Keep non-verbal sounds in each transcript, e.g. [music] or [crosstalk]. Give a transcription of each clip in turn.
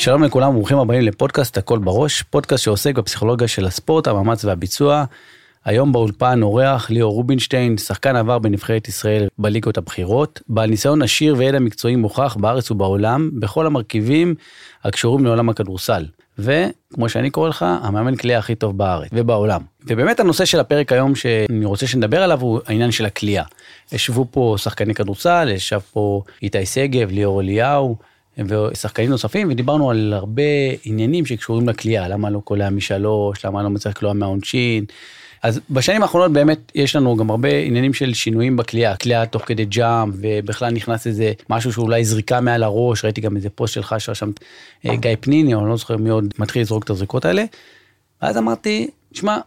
שלום לכולם, ברוכים הבאים לפודקאסט הכל בראש, פודקאסט שעוסק בפסיכולוגיה של הספורט, המאמץ והביצוע. היום באולפן אורח ליאור רובינשטיין, שחקן עבר בנבחרת ישראל בליגות הבכירות, בעל ניסיון עשיר וידע מקצועי מוכח בארץ ובעולם, בכל המרכיבים הקשורים לעולם הכדורסל. וכמו שאני קורא לך, המאמן כליאה הכי טוב בארץ ובעולם. ובאמת הנושא של הפרק היום שאני רוצה שנדבר עליו הוא העניין של הכליאה. ישבו פה שחקני כדורסל, ישב פה איתי שגב, ליאור אליהו, ושחקנים נוספים, ודיברנו על הרבה עניינים שקשורים לכליאה, למה לא קולע משלוש, למה לא מצליח לקלוע מהעונשין. אז בשנים האחרונות באמת יש לנו גם הרבה עניינים של שינויים בכלייה, כלייה תוך כדי ג'אמפ, ובכלל נכנס איזה משהו שאולי זריקה מעל הראש, ראיתי גם איזה פוסט שלך שרשמת אה, גיא פניני, או אני לא זוכר מי עוד מתחיל לזרוק את הזריקות האלה. ואז אמרתי, שמע,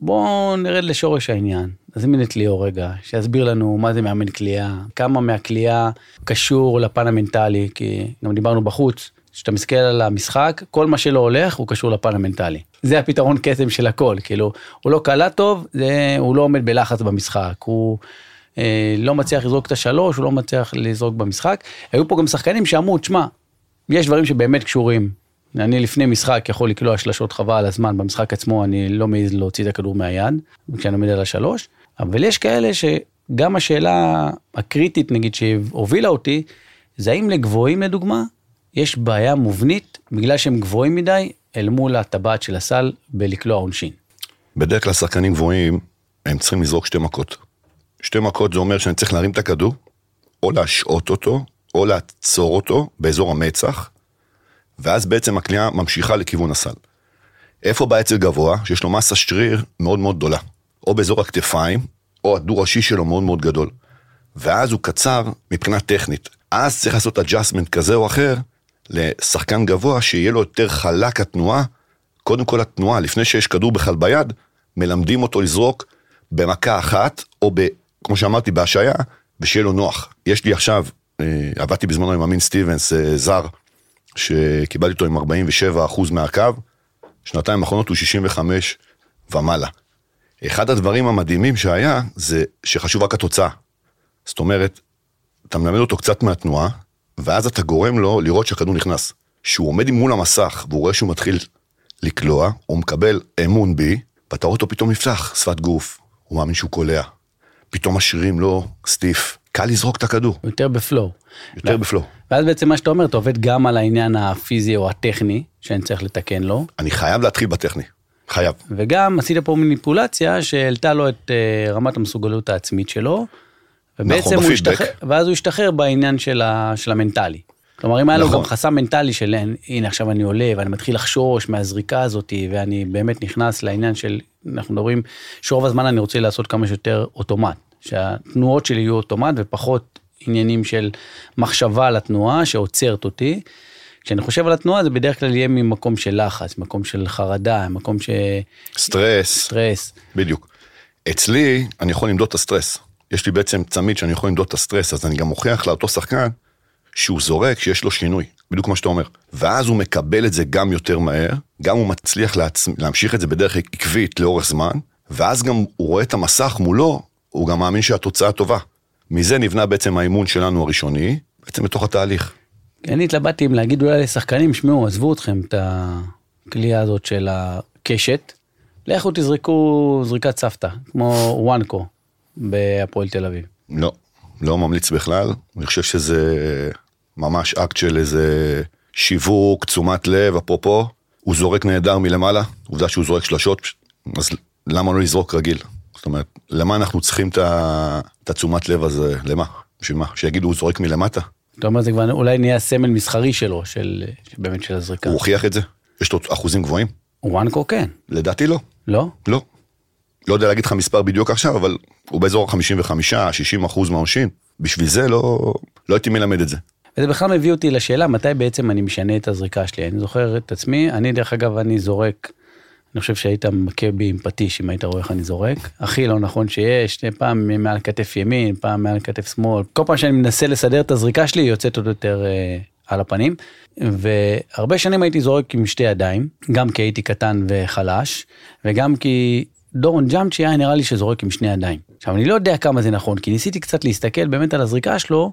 בואו נרד לשורש העניין. נזמין את ליאור רגע, שיסביר לנו מה זה מאמן כליאה, כמה מהכליאה קשור לפן המנטלי, כי גם דיברנו בחוץ, כשאתה מסתכל על המשחק, כל מה שלא הולך הוא קשור לפן המנטלי. זה הפתרון קסם של הכל, כאילו, הוא לא קלע טוב, זה, הוא לא עומד בלחץ במשחק, הוא אה, לא מצליח לזרוק את השלוש, הוא לא מצליח לזרוק במשחק. היו פה גם שחקנים שאמרו, תשמע, יש דברים שבאמת קשורים. אני לפני משחק יכול לקלוע שלשות חבל על הזמן, במשחק עצמו אני לא מעז להוציא את הכדור מהיד, כשאני עומד על השלוש, אבל יש כאלה שגם השאלה הקריטית, נגיד, שהובילה אותי, זה האם לגבוהים לדוגמה, יש בעיה מובנית בגלל שהם גבוהים מדי אל מול הטבעת של הסל בלקלוע עונשין. בדרך כלל שחקנים גבוהים, הם צריכים לזרוק שתי מכות. שתי מכות זה אומר שאני צריך להרים את הכדור, או להשעות אותו, או לעצור אותו באזור המצח, ואז בעצם הקליעה ממשיכה לכיוון הסל. איפה בא אצל גבוה? שיש לו מסה שריר מאוד מאוד גדולה. או באזור הכתפיים, או הדו-ראשי שלו מאוד מאוד גדול. ואז הוא קצר מבחינה טכנית. אז צריך לעשות adjustment כזה או אחר, לשחקן גבוה, שיהיה לו יותר חלק התנועה. קודם כל התנועה, לפני שיש כדור בכלל ביד, מלמדים אותו לזרוק במכה אחת, או ב, כמו שאמרתי, בהשעיה, ושיהיה לו נוח. יש לי עכשיו, אה, עבדתי בזמנו עם אמין סטיבנס, אה, זר, שקיבלתי אותו עם 47% מהקו, שנתיים האחרונות הוא 65 ומעלה. אחד הדברים המדהימים שהיה, זה שחשוב רק התוצאה. זאת אומרת, אתה מלמד אותו קצת מהתנועה, ואז אתה גורם לו לראות שהכדור נכנס. כשהוא עומד מול המסך והוא רואה שהוא מתחיל לקלוע, הוא מקבל אמון בי, ואתה רואה אותו פתאום נפתח, שפת גוף, הוא מאמין שהוא קולע. פתאום השרירים לא סטיף, קל לזרוק את הכדור. יותר בפלואו. יותר בפלואו. ואז בעצם מה שאתה אומר, אתה עובד גם על העניין הפיזי או הטכני, שאני צריך לתקן לו. אני חייב להתחיל בטכני, חייב. וגם עשית פה מניפולציה שהעלתה לו את uh, רמת המסוגלות העצמית שלו. ובעצם נכון, הוא. השתחרר, ואז הוא השתחרר בעניין של, ה, של המנטלי. כלומר, אם היה לו נכון. גם חסם מנטלי של הנה עכשיו אני עולה ואני מתחיל לחשוש מהזריקה הזאת ואני באמת נכנס לעניין של, אנחנו מדברים, שרוב הזמן אני רוצה לעשות כמה שיותר אוטומט, שהתנועות שלי יהיו אוטומט ופחות עניינים של מחשבה על התנועה שעוצרת אותי. כשאני חושב על התנועה זה בדרך כלל יהיה ממקום של לחץ, מקום של חרדה, מקום ש... סטרס, סטרס. בדיוק. אצלי, אני יכול למדוד את הסטרס. יש לי בעצם צמיד שאני יכול למדוד את הסטרס, אז אני גם מוכיח לאותו שחקן שהוא זורק, שיש לו שינוי, בדיוק כמו שאתה אומר. ואז הוא מקבל את זה גם יותר מהר, גם הוא מצליח להצ... להמשיך את זה בדרך עקבית לאורך זמן, ואז גם הוא רואה את המסך מולו, הוא גם מאמין שהתוצאה טובה. מזה נבנה בעצם האימון שלנו הראשוני, בעצם בתוך התהליך. אני התלבטתי אם להגיד אולי לשחקנים, שמעו, עזבו אתכם את הכלייה הזאת של הקשת, לכו תזרקו זריקת סבתא, כמו וואנקו בהפועל תל אביב. לא, לא ממליץ בכלל, אני חושב שזה ממש אקט של איזה שיווק, תשומת לב, אפרופו, הוא זורק נהדר מלמעלה, עובדה שהוא זורק שלשות, אז למה לא לזרוק רגיל? זאת אומרת, למה אנחנו צריכים את התשומת לב הזה, למה? בשביל מה? שיגידו הוא זורק מלמטה? אתה אומר זה כבר אולי נהיה סמל מסחרי שלו, של באמת של הזריקה. הוא הוכיח את זה? יש לו אחוזים גבוהים? וואנקו כן, לדעתי לא, לא? לא. לא יודע להגיד לך מספר בדיוק עכשיו, אבל הוא באזור ה-55-60 אחוז מהעונשין. בשביל זה לא, לא הייתי מלמד את זה. וזה בכלל מביא אותי לשאלה מתי בעצם אני משנה את הזריקה שלי. אני זוכר את עצמי, אני דרך אגב, אני זורק, אני חושב שהיית מכה בי עם פטיש אם היית רואה איך אני זורק. הכי לא נכון שיש, פעם מעל כתף ימין, פעם מעל כתף שמאל. כל פעם שאני מנסה לסדר את הזריקה שלי, היא יוצאת עוד יותר אה, על הפנים. והרבה שנים הייתי זורק עם שתי ידיים, גם כי הייתי קטן וחלש, וגם כי דורון ג'אמצ'י היה נראה לי שזורק עם שני ידיים. עכשיו אני לא יודע כמה זה נכון, כי ניסיתי קצת להסתכל באמת על הזריקה שלו,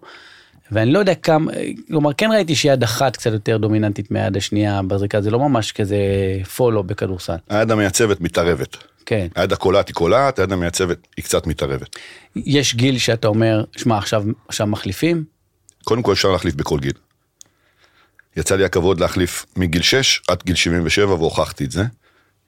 ואני לא יודע כמה, כלומר כן ראיתי שיד אחת קצת יותר דומיננטית מהיד השנייה בזריקה, זה לא ממש כזה פולו בכדורסל. היד המייצבת מתערבת. כן. היד הקולעת היא קולעת, היד המייצבת היא קצת מתערבת. יש גיל שאתה אומר, שמע עכשיו, עכשיו מחליפים? קודם כל אפשר להחליף בכל גיל. יצא לי הכבוד להחליף מגיל 6 עד גיל 77 והוכחתי את זה.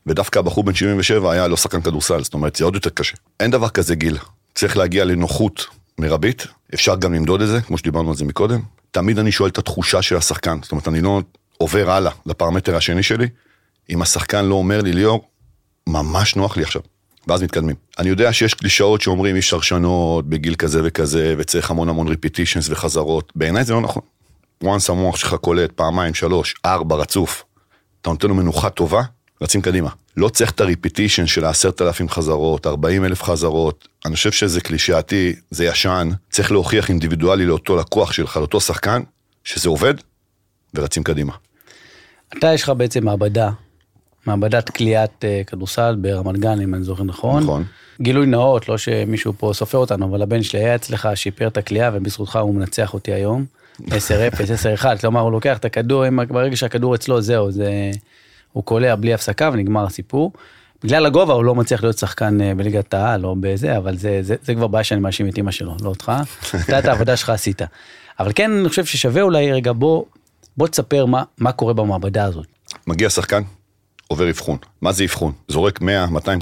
ודווקא הבחור בן 77 היה לא שחקן כדורסל, זאת אומרת זה עוד יותר קשה. אין דבר כזה גיל, צריך להגיע לנוחות מרבית, אפשר גם למדוד את זה, כמו שדיברנו על זה מקודם. תמיד אני שואל את התחושה של השחקן, זאת אומרת אני לא עובר הלאה לפרמטר השני שלי, אם השחקן לא אומר לי ליאור, ממש נוח לי עכשיו, ואז מתקדמים. אני יודע שיש קלישאות שאומרים אי אפשר לשנות בגיל כזה וכזה, וצריך המון המון ריפיטישנס וחזרות, בעיניי זה לא נכון. once המוח שלך קולט פעמיים, שלוש, ארבע רצוף, אתה נותן לו מנוחה טובה, רצים קדימה. לא צריך את הריפיטישן של העשרת אלפים חזרות, ארבעים אלף חזרות, אני חושב שזה קלישאתי, זה ישן, צריך להוכיח אינדיבידואלי לאותו לקוח שלך, לאותו שחקן, שזה עובד, ורצים קדימה. אתה יש לך בעצם מעבדה, מעבדת כליאת uh, כדורסל ברמת גן, אם אני זוכר נכון. נכון. גילוי נאות, לא שמישהו פה סופר אותנו, אבל הבן שלי היה אצלך, שיפר את הכלייה, ובזכותך הוא מנצח אותי היום. [laughs] 10-0, 10-1, כלומר הוא לוקח את הכדור, ברגע שהכדור אצלו זהו, זה, הוא קולע בלי הפסקה ונגמר הסיפור. בגלל הגובה הוא לא מצליח להיות שחקן אה, בליגת העל או בזה, אבל זה, זה, זה כבר בעיה שאני מאשים את אמא שלו, לא אותך. [laughs] אתה את העבודה שלך עשית. אבל כן, אני חושב ששווה אולי רגע, בוא, בוא תספר מה, מה קורה במעבדה הזאת. מגיע שחקן, עובר אבחון. מה זה אבחון? זורק 100-200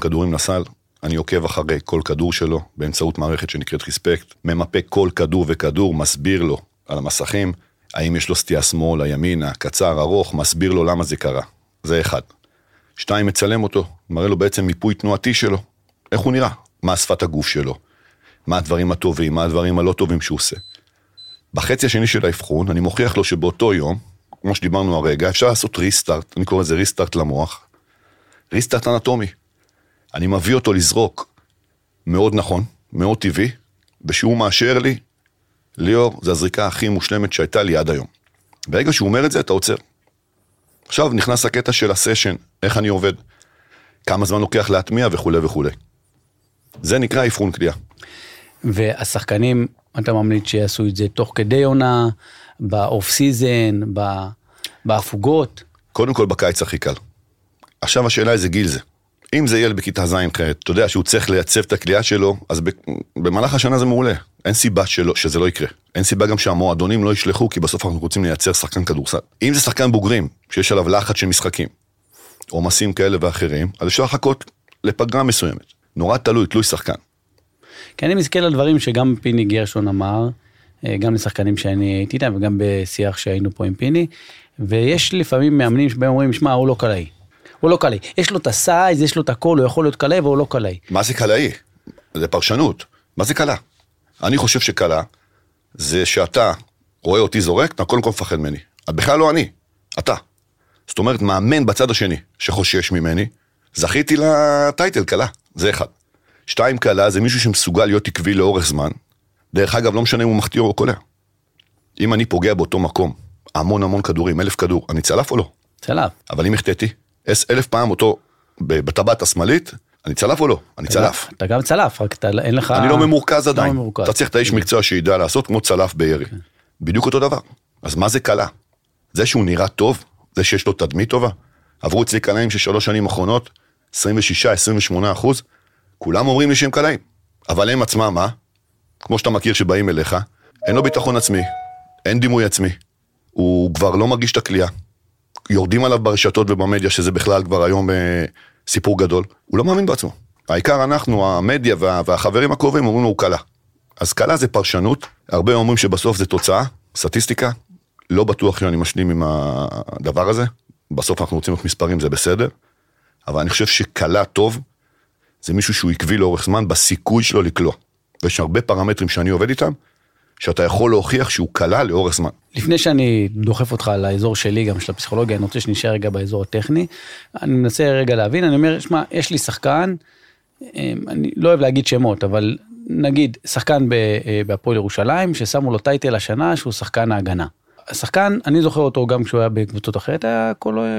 כדורים לסל, אני עוקב אחרי כל כדור שלו באמצעות מערכת שנקראת ריספקט, ממפה כל כדור וכדור, מסביר לו על המסכים, האם יש לו סטייה שמאלה, ימינה, קצר, ארוך, מסביר לו למה זה קרה. זה אחד. שתיים, מצלם אותו, מראה לו בעצם מיפוי תנועתי שלו, איך הוא נראה, מה שפת הגוף שלו, מה הדברים הטובים, מה הדברים הלא טובים שהוא עושה. בחצי השני של האבחון, אני מוכיח לו שבאותו יום, כמו שדיברנו הרגע, אפשר לעשות ריסטארט, אני קורא לזה ריסטארט למוח, ריסטארט אנטומי. אני מביא אותו לזרוק מאוד נכון, מאוד טבעי, ושהוא מאשר לי, ליאור, זו הזריקה הכי מושלמת שהייתה לי עד היום. ברגע שהוא אומר את זה, אתה עוצר. עכשיו נכנס הקטע של ה session, איך אני עובד, כמה זמן לוקח להטמיע וכולי וכולי. זה נקרא אבחון קליעה. והשחקנים, אתה ממליץ שיעשו את זה תוך כדי עונה, ב off season, בהפוגות? קודם כל בקיץ הכי קל. עכשיו השאלה איזה גיל זה. אם זה ילד בכיתה ז' ח', אתה יודע שהוא צריך לייצב את הכלייה שלו, אז במהלך השנה זה מעולה. אין סיבה שלא, שזה לא יקרה. אין סיבה גם שהמועדונים לא ישלחו, כי בסוף אנחנו רוצים לייצר שחקן כדורסל. אם זה שחקן בוגרים, שיש עליו לחץ של משחקים, עומסים כאלה ואחרים, אז אפשר לחכות לפגרה מסוימת. נורא תלוי, תלוי שחקן. כי אני מסתכל על דברים שגם פיני גרשון אמר, אה, גם לשחקנים שאני הייתי איתם וגם בשיח שהיינו פה עם פיני, ויש לפעמים מאמנים שבהם אומרים, שמע, הוא לא קלעי. הוא לא קלעי. יש לו את הסייז, יש לו את הכל, הוא יכול להיות קלעי והוא לא קלעי. מה זה קלעי? זה פרשנות. מה זה קלע? אני חושב שקלע זה שאתה רואה אותי זורק, אתה קודם כל מפחד ממני. בכלל לא אני, אתה. זאת אומרת, מאמן בצד השני שחושש ממני, זכיתי לטייטל קלע, זה אחד. שתיים קלע זה מישהו שמסוגל להיות עקבי לאורך זמן. דרך אגב, לא משנה אם הוא מחטיא או קולע. אם אני פוגע באותו מקום, המון המון כדורים, אלף כדור, אני צלף או לא? צלף. אבל אם החטאתי, אלף פעם אותו בטבעת השמאלית, אני צלף או לא? אני צלף. אתה גם צלף, רק אתה, אין לך... אני לא ממורכז עדיין. אתה צריך את האיש מקצוע שידע לעשות כמו צלף בירי. כן. בדיוק אותו דבר. אז מה זה קלה? זה שהוא נראה טוב, זה שיש לו תדמית טובה. עברו אצלי קלעים של שלוש שנים אחרונות, 26-28 אחוז, כולם אומרים לי שהם קלעים. אבל הם עצמם, מה? כמו שאתה מכיר שבאים אליך, אין לו ביטחון עצמי, אין דימוי עצמי. הוא כבר לא מרגיש את הכלייה. יורדים עליו ברשתות ובמדיה, שזה בכלל כבר היום אה, סיפור גדול, הוא לא מאמין בעצמו. העיקר אנחנו, המדיה וה, והחברים הקרובים אומרים לו הוא קלה. אז קלה זה פרשנות, הרבה אומרים שבסוף זה תוצאה, סטטיסטיקה, לא בטוח שאני משלים עם הדבר הזה, בסוף אנחנו רוצים להיות מספרים זה בסדר, אבל אני חושב שקלה טוב, זה מישהו שהוא עקבי לאורך זמן בסיכוי שלו לקלוע. ויש הרבה פרמטרים שאני עובד איתם, שאתה יכול להוכיח שהוא קלה לאורך זמן. לפני שאני דוחף אותך לאזור שלי, גם של הפסיכולוגיה, אני רוצה שנשאר רגע באזור הטכני. אני מנסה רגע להבין, אני אומר, שמע, יש לי שחקן, אמ, אני לא אוהב להגיד שמות, אבל נגיד, שחקן אה, בהפועל ירושלים, ששמו לו טייטל השנה שהוא שחקן ההגנה. השחקן, אני זוכר אותו גם כשהוא היה בקבוצות אחרת, היה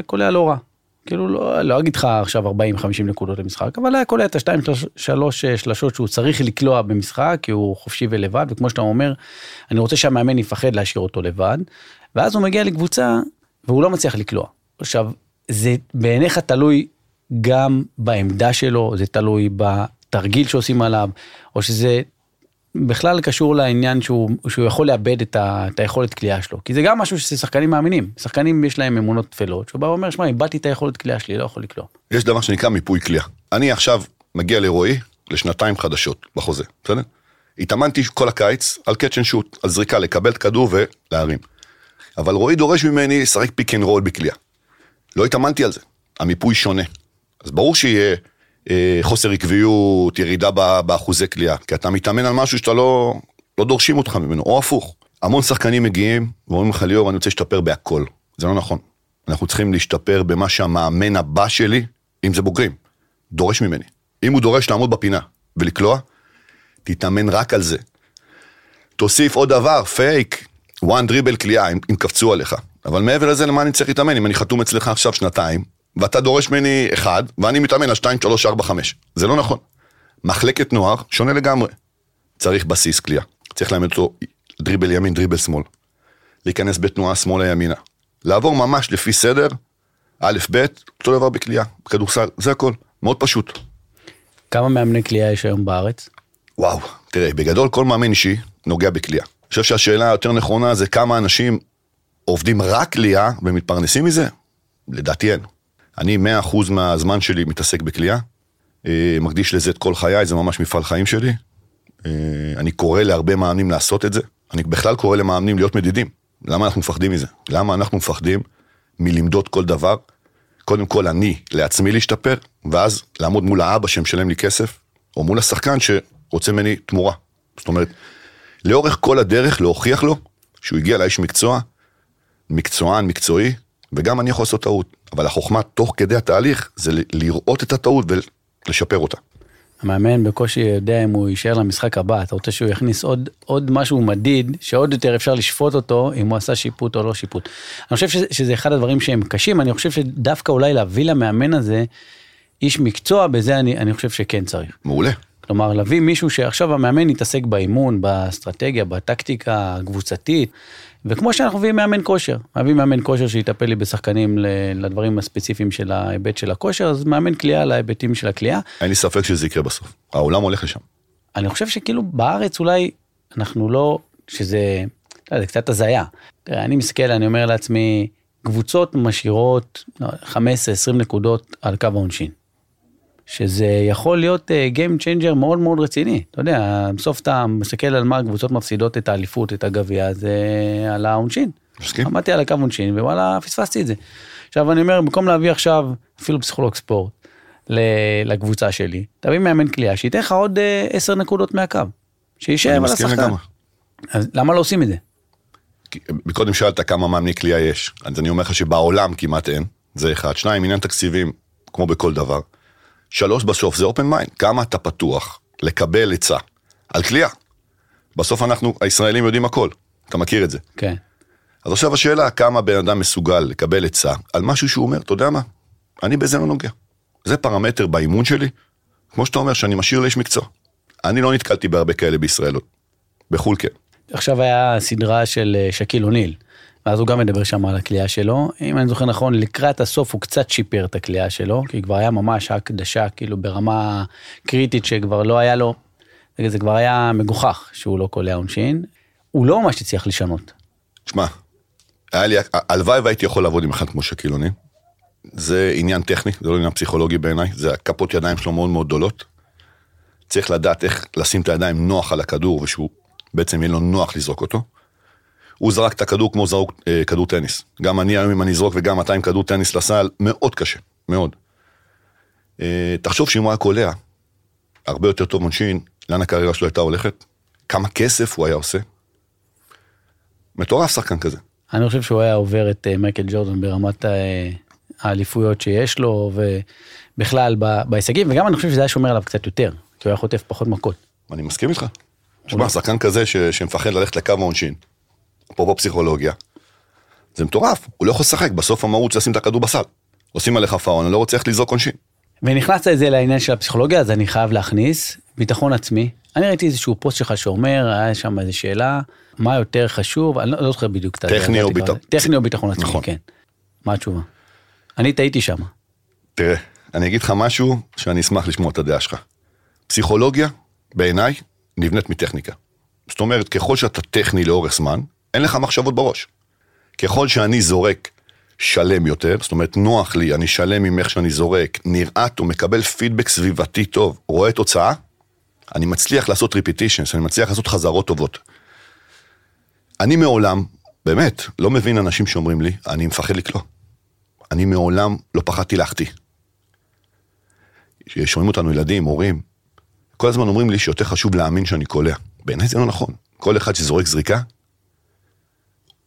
קולע לא רע. כאילו לא, לא אגיד לך עכשיו 40-50 נקודות למשחק, אבל היה קולע את השתיים שלוש שלשות שהוא צריך לקלוע במשחק, כי הוא חופשי ולבד, וכמו שאתה אומר, אני רוצה שהמאמן יפחד להשאיר אותו לבד, ואז הוא מגיע לקבוצה והוא לא מצליח לקלוע. עכשיו, זה בעיניך תלוי גם בעמדה שלו, זה תלוי בתרגיל שעושים עליו, או שזה בכלל קשור לעניין שהוא, שהוא יכול לאבד את, ה, את היכולת כליאה שלו. כי זה גם משהו ששחקנים מאמינים. שחקנים יש להם אמונות טפלות, שהוא בא ואומר, שמע, איבדתי את היכולת כליאה שלי, לא יכול לקלוע. יש דבר שנקרא מיפוי קליעה. אני עכשיו מגיע לרועי לשנתיים חדשות בחוזה, בסדר? התאמנתי כל הקיץ על catch and shoot, על זריקה, לקבל את כדור ולהרים. אבל רועי דורש ממני לשחק pick and roll בקליעה. לא התאמנתי על זה, המיפוי שונה. אז ברור שיהיה חוסר עקביות, ירידה באחוזי קליעה, כי אתה מתאמן על משהו שאתה לא, לא דורשים אותך ממנו, או הפוך. המון שחקנים מגיעים ואומרים לך ליאור, אני רוצה להשתפר בהכל. זה לא נכון. אנחנו צריכים להשתפר במה שהמאמן הבא שלי, אם זה בוגרים, דורש ממני. אם הוא דורש לעמוד בפינה ולקלוע, תתאמן רק על זה. תוסיף עוד דבר, פייק, one dribble קליעה, אם, אם קפצו עליך. אבל מעבר לזה, למה אני צריך להתאמן? אם אני חתום אצלך עכשיו שנתיים, ואתה דורש ממני אחד, ואני מתאמן על 2, 3, 4, 5. זה לא נכון. מחלקת נוער שונה לגמרי. צריך בסיס כליאה. צריך ללמד אותו דריבל ימין, דריבל שמאל. להיכנס בתנועה שמאלה ימינה. לעבור ממש לפי סדר, א', ב', אותו דבר בכליאה, בכדורסל, זה הכל. מאוד פשוט. כמה מאמני כליאה יש היום בארץ? וואו, תראה, בגדול כל מאמן אישי נוגע בכליאה. אני חושב שהשאלה היותר נכונה זה כמה אנשים עובדים רק כליאה ומתפרנסים מזה? לדעתי אין. אני 100% מהזמן שלי מתעסק בכלייה, אה, מקדיש לזה את כל חיי, זה ממש מפעל חיים שלי. אה, אני קורא להרבה מאמנים לעשות את זה, אני בכלל קורא למאמנים להיות מדידים. למה אנחנו מפחדים מזה? למה אנחנו מפחדים מלמדוד כל דבר? קודם כל אני לעצמי להשתפר, ואז לעמוד מול האבא שמשלם לי כסף, או מול השחקן שרוצה ממני תמורה. זאת אומרת, לאורך כל הדרך להוכיח לו שהוא הגיע לאיש מקצוע, מקצוען, מקצועי, וגם אני יכול לעשות טעות. אבל החוכמה תוך כדי התהליך זה לראות את הטעות ולשפר אותה. המאמן בקושי יודע אם הוא יישאר למשחק הבא, אתה רוצה שהוא יכניס עוד, עוד משהו מדיד, שעוד יותר אפשר לשפוט אותו אם הוא עשה שיפוט או לא שיפוט. אני חושב שזה, שזה אחד הדברים שהם קשים, אני חושב שדווקא אולי להביא למאמן הזה איש מקצוע, בזה אני, אני חושב שכן צריך. מעולה. כלומר, להביא מישהו שעכשיו המאמן יתעסק באימון, באסטרטגיה, בטקטיקה הקבוצתית, וכמו שאנחנו מביאים מאמן כושר, מביאים מאמן כושר שיטפל לי בשחקנים לדברים הספציפיים של ההיבט של הכושר, אז מאמן כליאה להיבטים של הכליאה. אין לי ספק שזה יקרה בסוף, העולם הולך לשם. אני חושב שכאילו בארץ אולי אנחנו לא, שזה, לא, זה קצת הזיה. אני מסתכל, אני אומר לעצמי, קבוצות משאירות 15-20 לא, נקודות על קו העונשין. שזה יכול להיות uh, Game Changer מאוד מאוד רציני. אתה יודע, בסוף אתה מסתכל על מה הקבוצות מפסידות את האליפות, את הגביע, זה על העונשין. מסכים. עמדתי על הקו עונשין ווואלה, פספסתי את זה. עכשיו אני אומר, במקום להביא עכשיו אפילו פסיכולוג ספורט לקבוצה שלי, תביא מאמן קליעה שייתן לך עוד uh, 10 נקודות מהקו. שישב על השחקן. אז למה לא עושים את זה? מקודם שאלת כמה מאמני קליעה יש, אז אני אומר לך שבעולם כמעט אין, זה אחד. שניים, עניין תקציבים, כמו בכל דבר. שלוש בסוף זה open mind, כמה אתה פתוח לקבל עצה על כליאה. בסוף אנחנו, הישראלים יודעים הכל, אתה מכיר את זה. כן. אז עכשיו השאלה, כמה בן אדם מסוגל לקבל עצה על משהו שהוא אומר, אתה יודע מה, אני בזה לא נוגע. זה פרמטר באימון שלי, כמו שאתה אומר, שאני משאיר לאיש מקצוע. אני לא נתקלתי בהרבה כאלה בישראל בחו"ל כן. עכשיו היה סדרה של אה, שקיל אוניל, ואז הוא גם מדבר שם על הכלייה שלו. אם אני זוכר נכון, לקראת הסוף הוא קצת שיפר את הכלייה שלו, כי כבר היה ממש הקדשה כאילו ברמה קריטית שכבר לא היה לו, זה כבר היה מגוחך שהוא לא קולע עונשין. הוא לא ממש הצליח לשנות. שמע, היה לי, הלוואי והייתי יכול לעבוד עם אחד כמו שקילוני. זה עניין טכני, זה לא עניין פסיכולוגי בעיניי, זה הכפות ידיים שלו מאוד מאוד גדולות. צריך לדעת איך לשים את הידיים נוח על הכדור ושהוא בעצם יהיה לו נוח לזרוק אותו. הוא זרק את הכדור כמו זרוק אה, כדור טניס. גם אני היום אם אני אזרוק וגם אתה עם כדור טניס לסל, מאוד קשה, מאוד. אה, תחשוב שאם הוא היה קולע, הרבה יותר טוב עונשין, לאן הקריירה שלו הייתה הולכת, כמה כסף הוא היה עושה. מטורף שחקן כזה. אני חושב שהוא היה עובר את אה, מייקל ג'ורדן ברמת אה, האליפויות שיש לו, ובכלל בהישגים, וגם אני חושב שזה היה שומר עליו קצת יותר, כי הוא היה חוטף פחות מכות. אני מסכים איתך. שמע, שחקן כזה ש... שמפחד ללכת לקו העונשין, אפרופו פסיכולוגיה, זה מטורף, הוא לא יכול לשחק, בסוף המהות זה לשים את הכדור בסל. עושים עליך פאון, אני לא רוצה ללכת לזרוק עונשין. ונכנסת את זה לעניין של הפסיכולוגיה, אז אני חייב להכניס ביטחון עצמי. אני ראיתי איזשהו פוסט שלך שאומר, היה שם איזו שאלה, מה יותר חשוב, אני לא לא זוכר בדיוק את ה... טכני או ביטחון- טכני או ביטחון עצמי, נכון. כן. מה התשובה? אני טעיתי שם. תראה, אני אגיד לך משהו שאני אשמח לשמוע את הדעה שלך. פסיכולוגיה, בעיניי, נבנית מטכניקה. זאת אומרת, ככל שאתה טכני לאורך זמן, אין לך מחשבות בראש. ככל שאני זורק שלם יותר, זאת אומרת, נוח לי, אני שלם עם איך שאני זורק, נראה טוב, מקבל פידבק סביבתי טוב, רואה תוצאה, אני מצליח לעשות ריפיטישנס, אני מצליח לעשות חזרות טובות. אני מעולם, באמת, לא מבין אנשים שאומרים לי, אני מפחד לקלוע. אני מעולם לא פחדתי להחטיא. שומעים אותנו ילדים, הורים, כל הזמן אומרים לי שיותר חשוב להאמין שאני קולע. בעיניי זה לא נכון. כל אחד שזורק זריקה,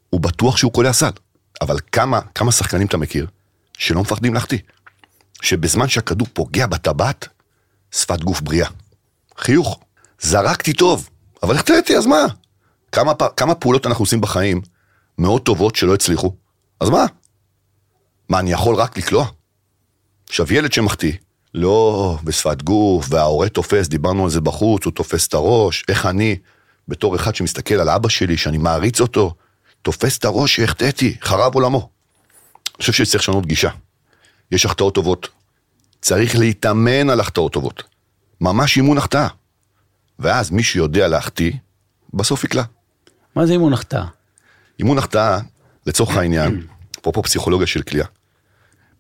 הוא בטוח שהוא קולע סל. אבל כמה, כמה שחקנים אתה מכיר שלא מפחדים להחטיא? שבזמן שהכדור פוגע בטבעת, שפת גוף בריאה. חיוך. זרקתי טוב, אבל החטאתי, אז מה? כמה, כמה פעולות אנחנו עושים בחיים מאוד טובות שלא הצליחו? אז מה? מה, אני יכול רק לקלוע? עכשיו, ילד שמחטיא, לא בשפת גוף, וההורה תופס, דיברנו על זה בחוץ, הוא תופס את הראש, איך אני, בתור אחד שמסתכל על אבא שלי, שאני מעריץ אותו, תופס את הראש שהחטאתי, חרב עולמו. אני חושב שצריך לשנות גישה. יש החטאות טובות. צריך להתאמן על החטאות טובות. ממש אימון החטאה. ואז מי שיודע להחטיא, בסוף יקלע. מה זה אימון החטאה? אימון החטאה, לצורך העניין, אפרופו פסיכולוגיה של כליאה,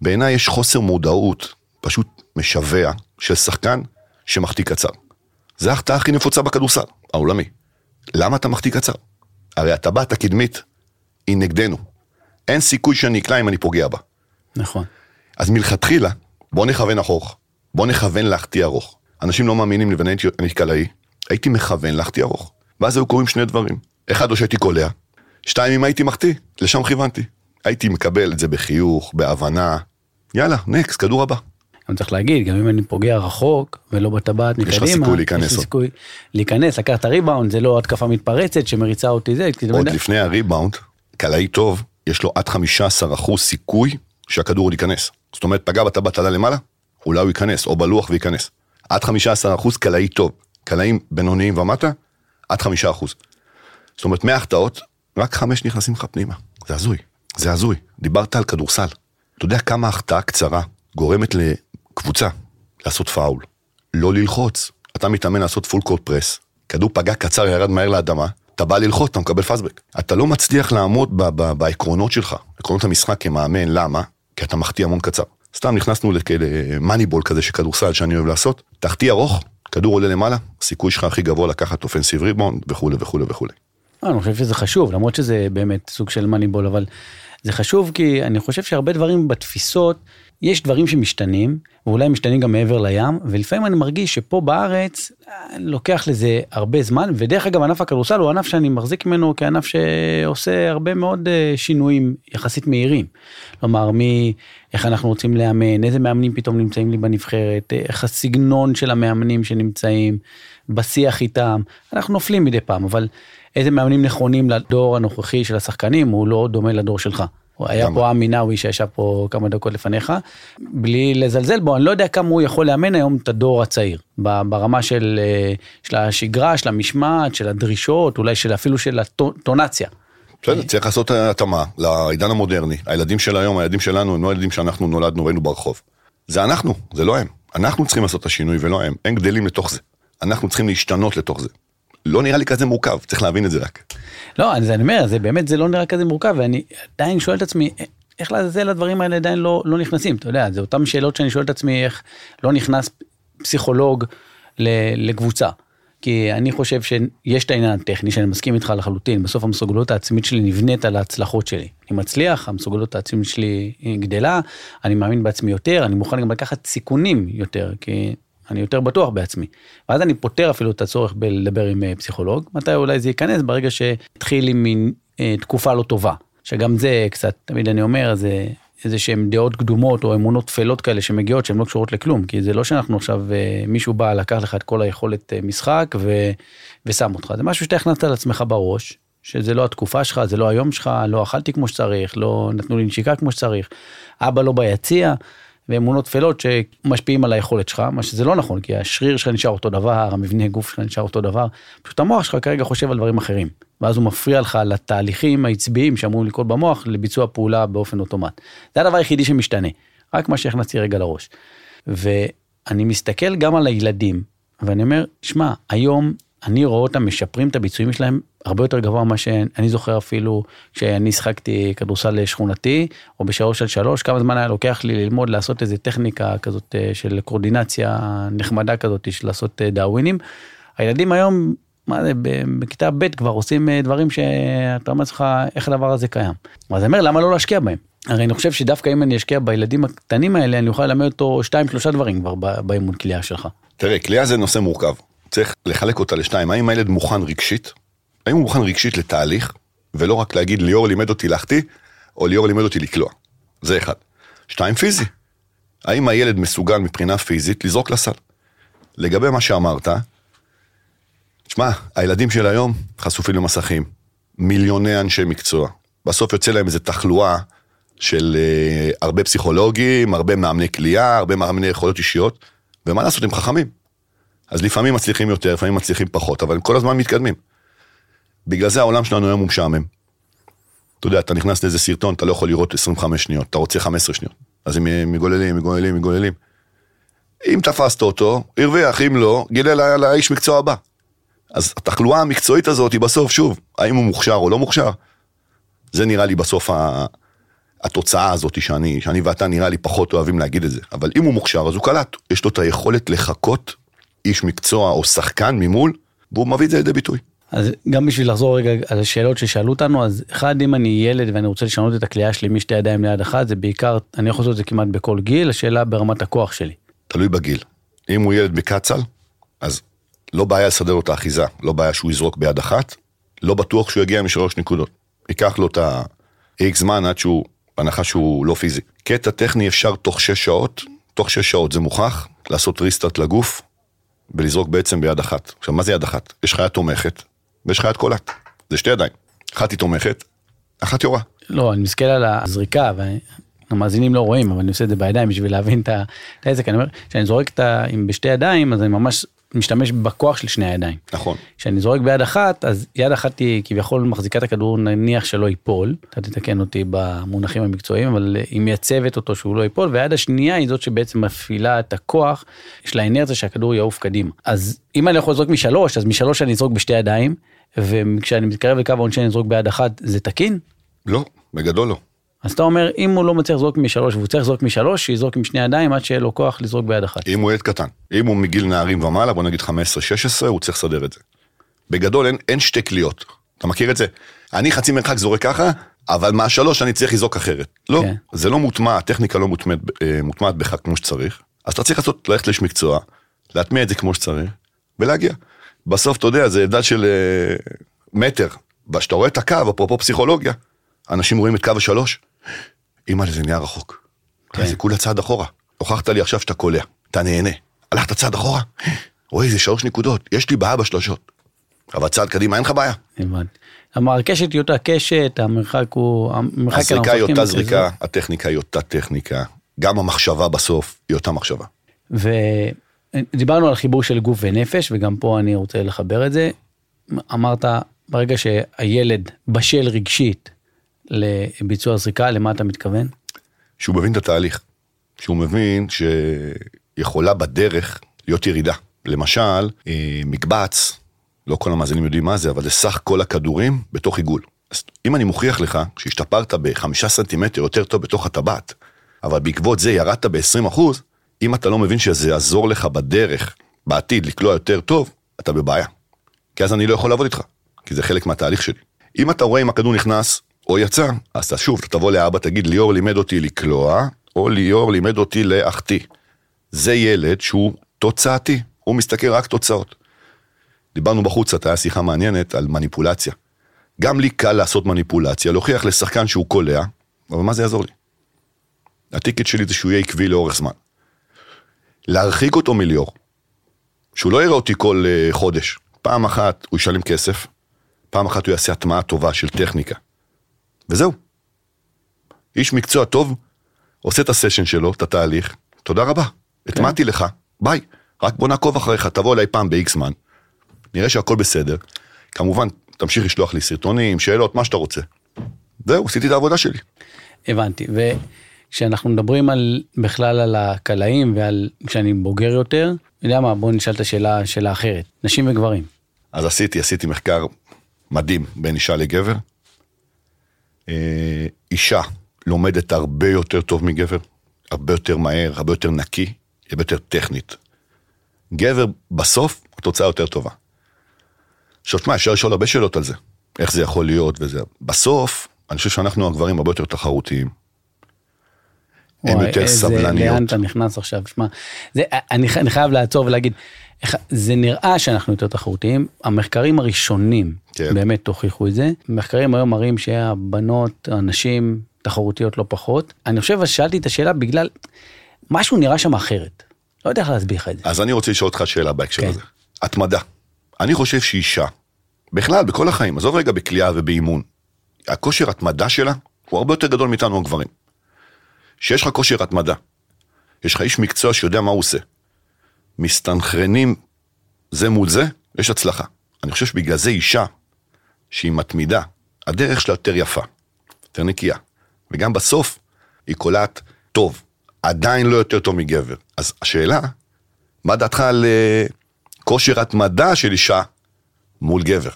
בעיניי יש חוסר מודעות פשוט משווע של שחקן שמחטיא קצר. זה ההחטאה הכי נפוצה בכדורסל, העולמי. למה אתה מחטיא קצר? הרי הטבעת הקדמית היא נגדנו. אין סיכוי שאני אקלע אם אני פוגע בה. נכון. אז מלכתחילה, בוא נכוון ארוך. בוא נכוון להחטיא ארוך. אנשים לא מאמינים לי ואני הייתי קלעי, הייתי מכוון להחטיא ארוך. ואז היו קורים שני דברים. אחד, או שהייתי קולע. שתיים, אם הייתי מחטיא, לשם כיוונתי. הייתי מקבל את זה בחיוך, בהבנה. יאללה, נקסט, כדור הבא. גם צריך להגיד, גם אם אני פוגע רחוק ולא בטבעת יש לך מקדימה, סיכוי להיכנס יש לי. סיכוי להיכנס, לקחת הריבאונד, זה לא התקפה מתפרצת שמריצה אותי זה, עוד לפני הריבאונד, קלעי טוב, יש לו עד 15% סיכוי שהכדור עוד ייכנס. זאת אומרת, פגע בטבעת עלה למעלה, אולי הוא ייכנס, או בלוח וייכנס. עד 15% קלעי טוב. קלעים בינוניים ומטה, עד 5%. זאת אומרת, מההחטאות, רק חמש נכנסים לך פנימה. זה הזוי, זה הזוי. דיברת על כדורסל. אתה יודע כמה החטאה קצרה גורמת לקבוצה לעשות פאול, לא ללחוץ. אתה מתאמן לעשות full court press, כדור פגע קצר, ירד מהר לאדמה, אתה בא ללחוץ, אתה מקבל fast break. אתה לא מצליח לעמוד ב- ב- בעקרונות שלך, עקרונות המשחק כמאמן, למה? כי אתה מחטיא המון קצר. סתם נכנסנו למאניבול כזה של כדורסל שאני אוהב לעשות, תחטיא ארוך, כדור עולה למעלה, הסיכוי שלך הכי גבוה לקחת אופנסיב ריבאונד וכולי וכולי וכולי. אה, אני חושב שזה חשוב, למרות שזה באמת סוג של מאניבול, אבל זה חשוב כי אני חושב שהרבה דברים בתפיסות, יש דברים שמשתנים, ואולי משתנים גם מעבר לים, ולפעמים אני מרגיש שפה בארץ אה, לוקח לזה הרבה זמן, ודרך אגב ענף הכדורסל הוא ענף שאני מחזיק ממנו כענף שעושה הרבה מאוד אה, שינויים יחסית מהירים. כלומר, מאיך אנחנו רוצים לאמן, איזה מאמנים פתאום נמצאים לי בנבחרת, אה, איך הסגנון של המאמנים שנמצאים, בשיח איתם, אנחנו נופלים מדי פעם, אבל איזה מאמנים נכונים לדור הנוכחי של השחקנים, הוא לא דומה לדור שלך. היה? פה עמי נאווי שישב פה כמה דקות לפניך, בלי לזלזל בו, אני לא יודע כמה הוא יכול לאמן היום את הדור הצעיר, ברמה של, אה, של השגרה, של המשמעת, של הדרישות, אולי של אפילו של הטונציה. בסדר, צריך לעשות התאמה לעידן המודרני. הילדים של היום, הילדים שלנו, הם לא הילדים שאנחנו נולדנו, ראינו ברחוב. זה אנחנו, זה לא הם. אנחנו צריכים לעשות את השינוי ולא הם. הם גדלים לתוך זה. אנחנו צריכים להשתנות לתוך זה. לא נראה לי כזה מורכב, צריך להבין את זה רק. לא, אז אני אומר, זה באמת, זה לא נראה כזה מורכב, ואני עדיין שואל את עצמי, איך לעזאזל הדברים האלה עדיין לא, לא נכנסים, אתה יודע, זה אותן שאלות שאני שואל את עצמי, איך לא נכנס פסיכולוג לקבוצה. כי אני חושב שיש את העניין הטכני, שאני מסכים איתך לחלוטין, בסוף המסוגלות העצמית שלי נבנית על ההצלחות שלי. אני מצליח, המסוגלות העצמית שלי היא גדלה, אני מאמין בעצמי יותר, אני מוכן גם לקחת סיכונים יותר, כי אני יותר בטוח בעצמי. ואז אני פותר אפילו את הצורך בלדבר עם אה, פסיכולוג, מתי אולי זה ייכנס? ברגע שהתחיל עם מין אה, תקופה לא טובה. שגם זה קצת, תמיד אני אומר, זה איזה שהם דעות קדומות או אמונות טפלות כאלה שמגיעות שהן לא קשורות לכלום, כי זה לא שאנחנו עכשיו, אה, מישהו בא, לקח לך את כל היכולת אה, משחק ו, ושם אותך, זה משהו שאתה הכנסת על עצמך בראש, שזה לא התקופה שלך, זה לא היום שלך, לא אכלתי כמו שצריך, לא נתנו לי נשיקה כמו שצריך, אבא לא ביציע, ואמונות טפלות שמשפיעים על היכולת שלך, מה שזה לא נכון, כי השריר שלך נשאר אותו דבר, המבנה גוף שלך נשאר אותו דבר, פשוט המוח שלך כרגע חושב על דברים אחרים, ואז הוא מפריע לך לתהליכים העצביים שאמורים לקרות במוח לביצוע פעולה באופן אוטומט. זה הדבר היחידי שמשתנה, רק מה שהכנסתי רגע לראש. ואני מסתכל גם על הילדים, ואני אומר, שמע, היום אני רואה אותם משפרים את הביצועים שלהם הרבה יותר גבוה ממה שאני זוכר אפילו כשאני שחקתי כדורסל שכונתי או בשלוש על שלוש כמה זמן היה לוקח לי ללמוד לעשות איזה טכניקה כזאת אה, של קורדינציה נחמדה כזאת של לעשות אה, דאווינים. הילדים היום מה זה בכיתה ב' כבר עושים אה, דברים שאתה אומר לך איך הדבר הזה קיים. אז אני אומר למה לא להשקיע בהם. הרי אני חושב שדווקא אם אני אשקיע בילדים הקטנים האלה אני אוכל ללמד אותו שתיים שלושה דברים כבר באימון כליאה שלך. תראה כליאה זה נושא מורכב צריך לחלק אותה לשתיים, האם הילד מוכן רגשית? האם הוא מוכן רגשית לתהליך, ולא רק להגיד ליאור לימד אותי להחטיא, או ליאור לימד אותי לקלוע. זה אחד. שתיים, פיזי. האם הילד מסוגל מבחינה פיזית לזרוק לסל? לגבי מה שאמרת, שמע, הילדים של היום חשופים למסכים, מיליוני אנשי מקצוע. בסוף יוצא להם איזו תחלואה של uh, הרבה פסיכולוגים, הרבה מאמני כליאה, הרבה מאמני יכולות אישיות, ומה לעשות, הם חכמים. אז לפעמים מצליחים יותר, לפעמים מצליחים פחות, אבל הם כל הזמן מתקדמים. בגלל זה העולם שלנו היום הוא משעמם. אתה יודע, אתה נכנס לאיזה סרטון, אתה לא יכול לראות 25 שניות, אתה רוצה 15 שניות. אז הם מגוללים, מגוללים, מגוללים. אם תפסת אותו, הרוויח, אם לא, גילה לאיש מקצוע הבא. אז התחלואה המקצועית הזאת היא בסוף, שוב, האם הוא מוכשר או לא מוכשר, זה נראה לי בסוף ה... התוצאה הזאת שאני, שאני ואתה נראה לי פחות אוהבים להגיד את זה. אבל אם הוא מוכשר אז הוא קלט, יש לו את היכולת לחכות איש מקצוע או שחקן ממול, והוא מביא את זה לידי ביטוי. אז גם בשביל לחזור רגע על השאלות ששאלו אותנו, אז אחד, אם אני ילד ואני רוצה לשנות את הכלייה שלי משתי ידיים ליד אחת, זה בעיקר, אני יכול לעשות את זה כמעט בכל גיל, השאלה ברמת הכוח שלי. תלוי בגיל. אם הוא ילד בקצ"ל, אז לא בעיה לסדר לו את האחיזה, לא בעיה שהוא יזרוק ביד אחת, לא בטוח שהוא יגיע משלוש נקודות. ייקח לו את ה-X זמן עד שהוא, בהנחה שהוא לא פיזי. קטע טכני אפשר תוך שש שעות, תוך שש שעות זה מוכח, לעשות ריסטארט לגוף, ולזרוק בעצם ביד אחת. עכשיו, מה זה יד אחת? יש לך יד תומכת, ויש לך יד קולט. זה שתי ידיים. אחת היא תומכת, אחת יורה. לא, אני מסתכל על הזריקה, והמאזינים לא רואים, אבל אני עושה את זה בידיים בשביל להבין את העסק. אני אומר, כשאני זורק את ה... בשתי ידיים, אז אני ממש משתמש בכוח של שני הידיים. נכון. כשאני זורק ביד אחת, אז יד אחת היא כביכול מחזיקה את הכדור נניח שלא ייפול, אתה תתקן אותי במונחים המקצועיים, אבל היא מייצבת אותו שהוא לא ייפול, והיד השנייה היא זאת שבעצם מפעילה את הכוח, יש לה אנרציה שהכדור יעוף קדימה. אז אם אני יכול לזרוק משלוש, אז משלוש אני אזרוק בשתי ידיים, וכשאני מתקרב לקו העונשין אני אזרוק ביד אחת, זה תקין? לא, בגדול לא. אז אתה אומר, אם הוא לא מצליח לזרוק משלוש והוא צריך לזרוק משלוש, שיזרוק עם שני ידיים עד שיהיה לו כוח לזרוק ביד אחת. אם הוא ילד קטן. אם הוא מגיל נערים ומעלה, בוא נגיד 15-16, הוא צריך לסדר את זה. בגדול אין, אין שתי קליעות. אתה מכיר את זה? אני חצי מרחק זורק ככה, אבל מהשלוש אני צריך לזרוק אחרת. לא, כן. זה לא מוטמע, הטכניקה לא מוטמעת, אה, מוטמעת בך כמו שצריך. אז אתה צריך לעשות, ללכת לאיש מקצוע, להטמיע את זה כמו שצריך, ולהגיע. בסוף, אתה יודע, זה הבדל של uh, מטר. וכשאתה רואה את הקו, אפרופו פסיכולוגיה, אנשים רואים את קו השלוש, אימא זה נהיה רחוק. כן. זה כולה צעד אחורה. הוכחת לי עכשיו שאתה קולע, אתה נהנה. הלכת צעד אחורה, רואה איזה שלוש נקודות, יש לי בעיה בשלושות. אבל צעד קדימה אין לך בעיה. הבנתי. הקשת היא אותה קשת, המרחק הוא... המרחק הזריקה היא אותה זריקה, הטכניקה היא אותה טכניקה, גם המחשבה בסוף היא אותה מחשבה. ודיברנו על חיבור של גוף ונפש, וגם פה אני רוצה לחבר את זה. אמרת, ברגע שהילד בשל רגשית לביצוע זריקה, למה אתה מתכוון? שהוא מבין את התהליך. שהוא מבין שיכולה בדרך להיות ירידה. למשל, אה, מקבץ, לא כל המאזינים יודעים מה זה, אבל זה סך כל הכדורים בתוך עיגול. אז אם אני מוכיח לך שהשתפרת בחמישה סנטימטר יותר טוב בתוך הטבעת, אבל בעקבות זה ירדת ב-20 אחוז, אם אתה לא מבין שזה יעזור לך בדרך, בעתיד, לקלוע יותר טוב, אתה בבעיה. כי אז אני לא יכול לעבוד איתך, כי זה חלק מהתהליך שלי. אם אתה רואה אם הכדור נכנס או יצא, אז שוב, אתה תבוא לאבא, תגיד, ליאור לימד אותי לקלוע, או ליאור לימד אותי להחטיא. זה ילד שהוא תוצאתי, הוא מסתכל רק תוצאות. דיברנו בחוץ, הייתה שיחה מעניינת על מניפולציה. גם לי קל לעשות מניפולציה, להוכיח לשחקן שהוא קולע, אבל מה זה יעזור לי? הטיקט שלי זה שהוא יהיה עקבי לאורך זמן. להרחיק אותו מליאור, שהוא לא יראה אותי כל uh, חודש. פעם אחת הוא ישלם כסף, פעם אחת הוא יעשה הטמעה טובה של טכניקה. וזהו. איש מקצוע טוב, עושה את הסשן שלו, את התהליך, תודה רבה, הטמעתי לך, ביי. רק בוא נעקוב אחריך, תבוא אליי פעם ב-X זמן, נראה שהכל בסדר. כמובן, תמשיך לשלוח לי סרטונים, שאלות, מה שאתה רוצה. זהו, עשיתי את העבודה שלי. הבנתי. וכשאנחנו מדברים על בכלל על הקלעים ועל כשאני בוגר יותר, אתה יודע מה, בוא נשאל את השאלה, שאלה אחרת. נשים וגברים. אז עשיתי, עשיתי מחקר מדהים בין אישה לגבר. אה, אישה לומדת הרבה יותר טוב מגבר, הרבה יותר מהר, הרבה יותר נקי, הרבה יותר טכנית. גבר, בסוף, התוצאה יותר טובה. עכשיו, תשמע, אפשר לשאול הרבה שאלות על זה. איך זה יכול להיות וזה. בסוף, אני חושב שאנחנו הגברים הרבה יותר תחרותיים. הם יותר איזה- סבלניות. לאן אתה נכנס עכשיו? שמע, אני, אני חייב לעצור ולהגיד, זה נראה שאנחנו יותר תחרותיים, המחקרים הראשונים כן. באמת הוכיחו את זה, מחקרים היום מראים שהבנות, הנשים, תחרותיות לא פחות. אני חושב, אז שאלתי את השאלה בגלל, משהו נראה שם אחרת. לא יודע איך להסביר לך את זה. אז אני רוצה לשאול אותך שאלה בהקשר כן. הזה. התמדה. אני חושב שאישה, בכלל, בכל החיים, עזוב רגע בכלייה ובאימון, הכושר התמדה שלה הוא הרבה יותר גדול מאיתנו הגברים. שיש לך כושר התמדה, יש לך איש מקצוע שיודע מה הוא עושה, מסתנכרנים זה מול זה, יש הצלחה. אני חושב שבגלל זה אישה שהיא מתמידה, הדרך שלה יותר יפה, יותר נקייה, וגם בסוף היא קולעת טוב, עדיין לא יותר טוב מגבר. אז השאלה, מה דעתך על אה, כושר התמדה של אישה מול גבר?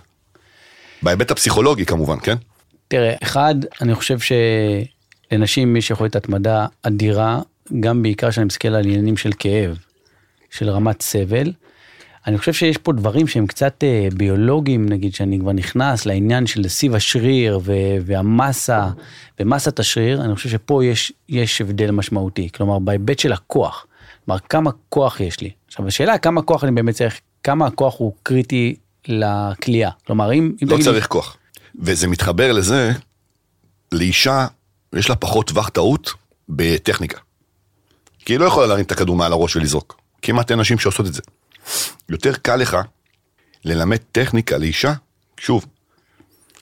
בהיבט הפסיכולוגי כמובן, כן? תראה, אחד, אני חושב שלנשים יש יכולת התמדה אדירה, גם בעיקר כשאני מסתכל על עניינים של כאב, של רמת סבל. אני חושב שיש פה דברים שהם קצת אה, ביולוגיים, נגיד, שאני כבר נכנס לעניין של סיב השריר ו- והמסה, ומסת השריר, אני חושב שפה יש, יש הבדל משמעותי. כלומר, בהיבט של הכוח. כלומר, כמה כוח יש לי. עכשיו, השאלה כמה כוח אני באמת צריך, כמה הכוח הוא קריטי לכלייה. כלומר, אם... אם לא לי- צריך כוח. וזה מתחבר לזה, לאישה יש לה פחות טווח טעות בטכניקה. כי היא לא יכולה להרים את הכדור מעל הראש ולזרוק. כמעט אין נשים שעושות את זה. יותר קל לך ללמד טכניקה לאישה, שוב,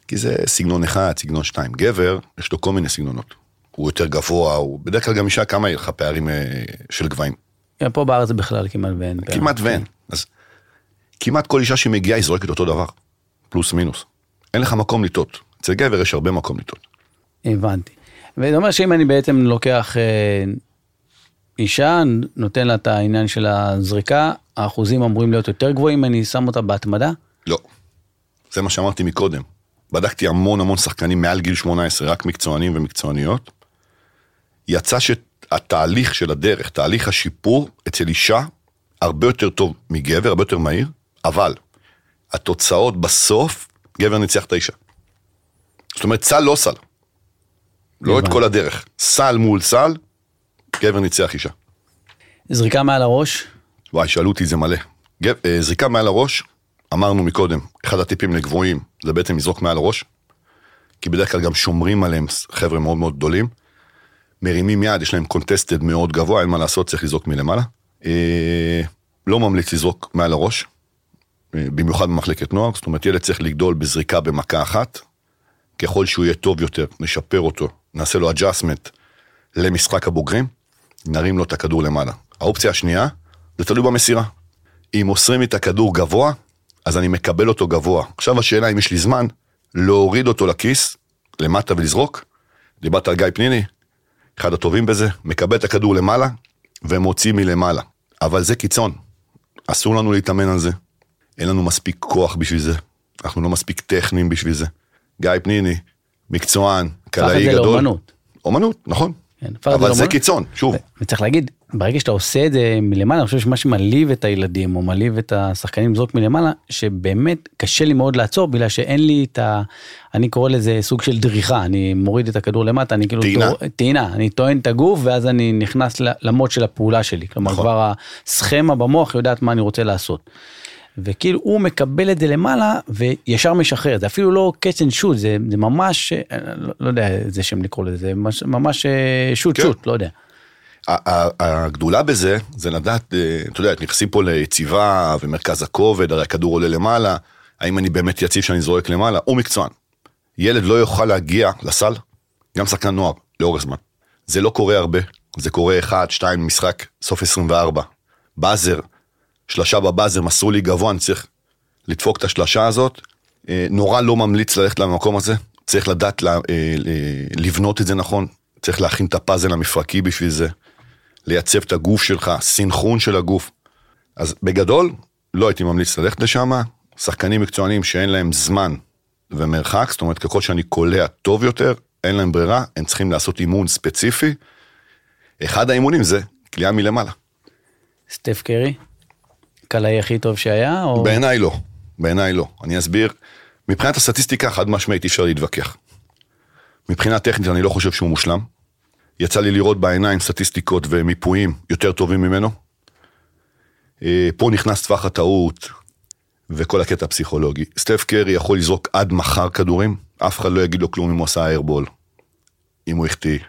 כי זה סגנון אחד, סגנון שתיים. גבר, יש לו כל מיני סגנונות. הוא יותר גבוה, הוא בדרך כלל גם אישה, כמה יהיה לך פערים אה, של גבהים? פה בארץ בכלל כמעט ואין. כמעט ואין. אז כמעט כל אישה שמגיעה היא זורקת אותו דבר, פלוס מינוס. אין לך מקום לטעות. אצל גבר יש הרבה מקום לטעות. הבנתי. וזה אומר שאם אני בעצם לוקח אה, אישה, נותן לה את העניין של הזריקה, האחוזים אמורים להיות יותר גבוהים, אני שם אותה בהתמדה? לא. זה מה שאמרתי מקודם. בדקתי המון המון שחקנים מעל גיל 18, רק מקצוענים ומקצועניות. יצא שהתהליך של הדרך, תהליך השיפור אצל אישה, הרבה יותר טוב מגבר, הרבה יותר מהיר, אבל התוצאות בסוף, גבר ניצח את האישה. זאת אומרת, סל לא סל. לא את. כל הדרך. סל מול סל, גבר ניצח אישה. זריקה מעל הראש, וואי, שאלו אותי זה מלא. גב, אה, זריקה מעל הראש, אמרנו מקודם, אחד הטיפים לגבוהים זה בעצם לזרוק מעל הראש, כי בדרך כלל גם שומרים עליהם חבר'ה מאוד מאוד גדולים. מרימים יד, יש להם קונטסטד מאוד גבוה, אין מה לעשות, צריך לזרוק מלמעלה. אה, לא ממליץ לזרוק מעל הראש, אה, במיוחד במחלקת נוער, זאת אומרת, ילד צריך לגדול בזריקה במכה אחת, ככל שהוא יהיה טוב יותר, נשפר אותו, נעשה לו adjustment למשחק הבוגרים, נרים לו את הכדור למעלה. האופציה השנייה, זה תלוי במסירה. אם מוסרים לי את הכדור גבוה, אז אני מקבל אותו גבוה. עכשיו השאלה אם יש לי זמן להוריד אותו לכיס, למטה ולזרוק. דיברת על גיא פניני, אחד הטובים בזה, מקבל את הכדור למעלה ומוציא מלמעלה. אבל זה קיצון, אסור לנו להתאמן על זה. אין לנו מספיק כוח בשביל זה, אנחנו לא מספיק טכניים בשביל זה. גיא פניני, מקצוען, הפך את קלעי זה גדול. לאומנות. אומנות, נכון. כן, זה אבל זה לאומנות. קיצון, שוב. וצריך להגיד, ברגע שאתה עושה את זה מלמעלה, אני חושב שמה שמעליב את הילדים או מעליב את השחקנים לזרוק מלמעלה, שבאמת קשה לי מאוד לעצור בגלל שאין לי את ה... אני קורא לזה סוג של דריכה, אני מוריד את הכדור למטה, אני כאילו... טעינה. טעינה, אני טוען את הגוף ואז אני נכנס ל- למוד של הפעולה שלי. כלומר נכון. כבר הסכמה במוח יודעת מה אני רוצה לעשות. וכאילו הוא מקבל את זה למעלה וישר משחרר, זה אפילו לא catch and shoot, זה, זה ממש, אה, לא, לא יודע איזה שם לקרוא לזה, זה ממש, ממש אה, שוט כן. שוט, לא יודע. הגדולה בזה זה לדעת, אה, אתה יודע, נכנסים פה ליציבה ומרכז הכובד, הרי הכדור עולה למעלה, האם אני באמת יציב שאני זורק למעלה? הוא מקצוען. ילד לא יוכל להגיע לסל, גם שחקן נוער, לאורך זמן. זה לא קורה הרבה, זה קורה 1, 2 משחק, סוף 24. באזר, שלשה בבאזר, מסרו לי גבוה, אני צריך לדפוק את השלשה הזאת. אה, נורא לא ממליץ ללכת למקום הזה, צריך לדעת לה, אה, לבנות את זה נכון, צריך להכין את הפאזל המפרקי בשביל זה, לייצב את הגוף שלך, סינכרון של הגוף. אז בגדול, לא הייתי ממליץ ללכת לשם, שחקנים מקצוענים שאין להם זמן ומרחק, זאת אומרת ככל שאני קולע טוב יותר, אין להם ברירה, הם צריכים לעשות אימון ספציפי. אחד האימונים זה קליעה מלמעלה. סטף קרי? קלעי הכי טוב שהיה? או... בעיניי לא, בעיניי לא. אני אסביר. מבחינת הסטטיסטיקה חד משמעית אי אפשר להתווכח. מבחינה טכנית אני לא חושב שהוא מושלם. יצא לי לראות בעיניים סטטיסטיקות ומיפויים יותר טובים ממנו. אה, פה נכנס טווח הטעות וכל הקטע הפסיכולוגי. סטף קרי יכול לזרוק עד מחר כדורים, אף אחד לא יגיד לו כלום אם הוא עשה איירבול, אם הוא החטיא.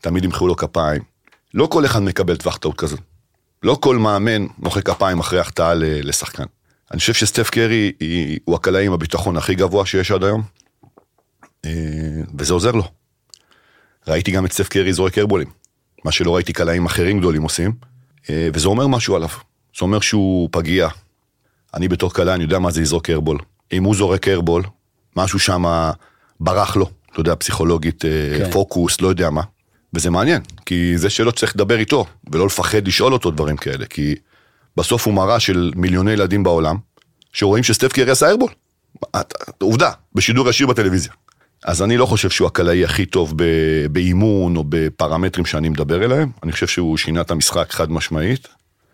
תמיד ימחאו לו כפיים. לא כל אחד מקבל טווח טעות כזה. לא כל מאמן מוחא כפיים אחרי החטאה לשחקן. אני חושב שסטף קרי הוא הקלעי עם הביטחון הכי גבוה שיש עד היום, אה, וזה עוזר לו. ראיתי גם את סטף קרי זורק ארבולים, מה שלא ראיתי קלעים אחרים גדולים עושים, אה, וזה אומר משהו עליו. זה אומר שהוא פגיע. אני בתור קלע, אני יודע מה זה לזרוק ארבול. אם הוא זורק ארבול, משהו שם ברח לו, אתה יודע, פסיכולוגית, אה, כן. פוקוס, לא יודע מה. וזה מעניין, כי זה שאלות שצריך לדבר איתו, ולא לפחד לשאול אותו דברים כאלה, כי בסוף הוא מראה של מיליוני ילדים בעולם, שרואים שסטף קרי עשה איירבול. עובדה, בשידור ישיר בטלוויזיה. אז אני לא חושב שהוא הקלעי הכי טוב באימון או בפרמטרים שאני מדבר אליהם, אני חושב שהוא שינה את המשחק חד משמעית.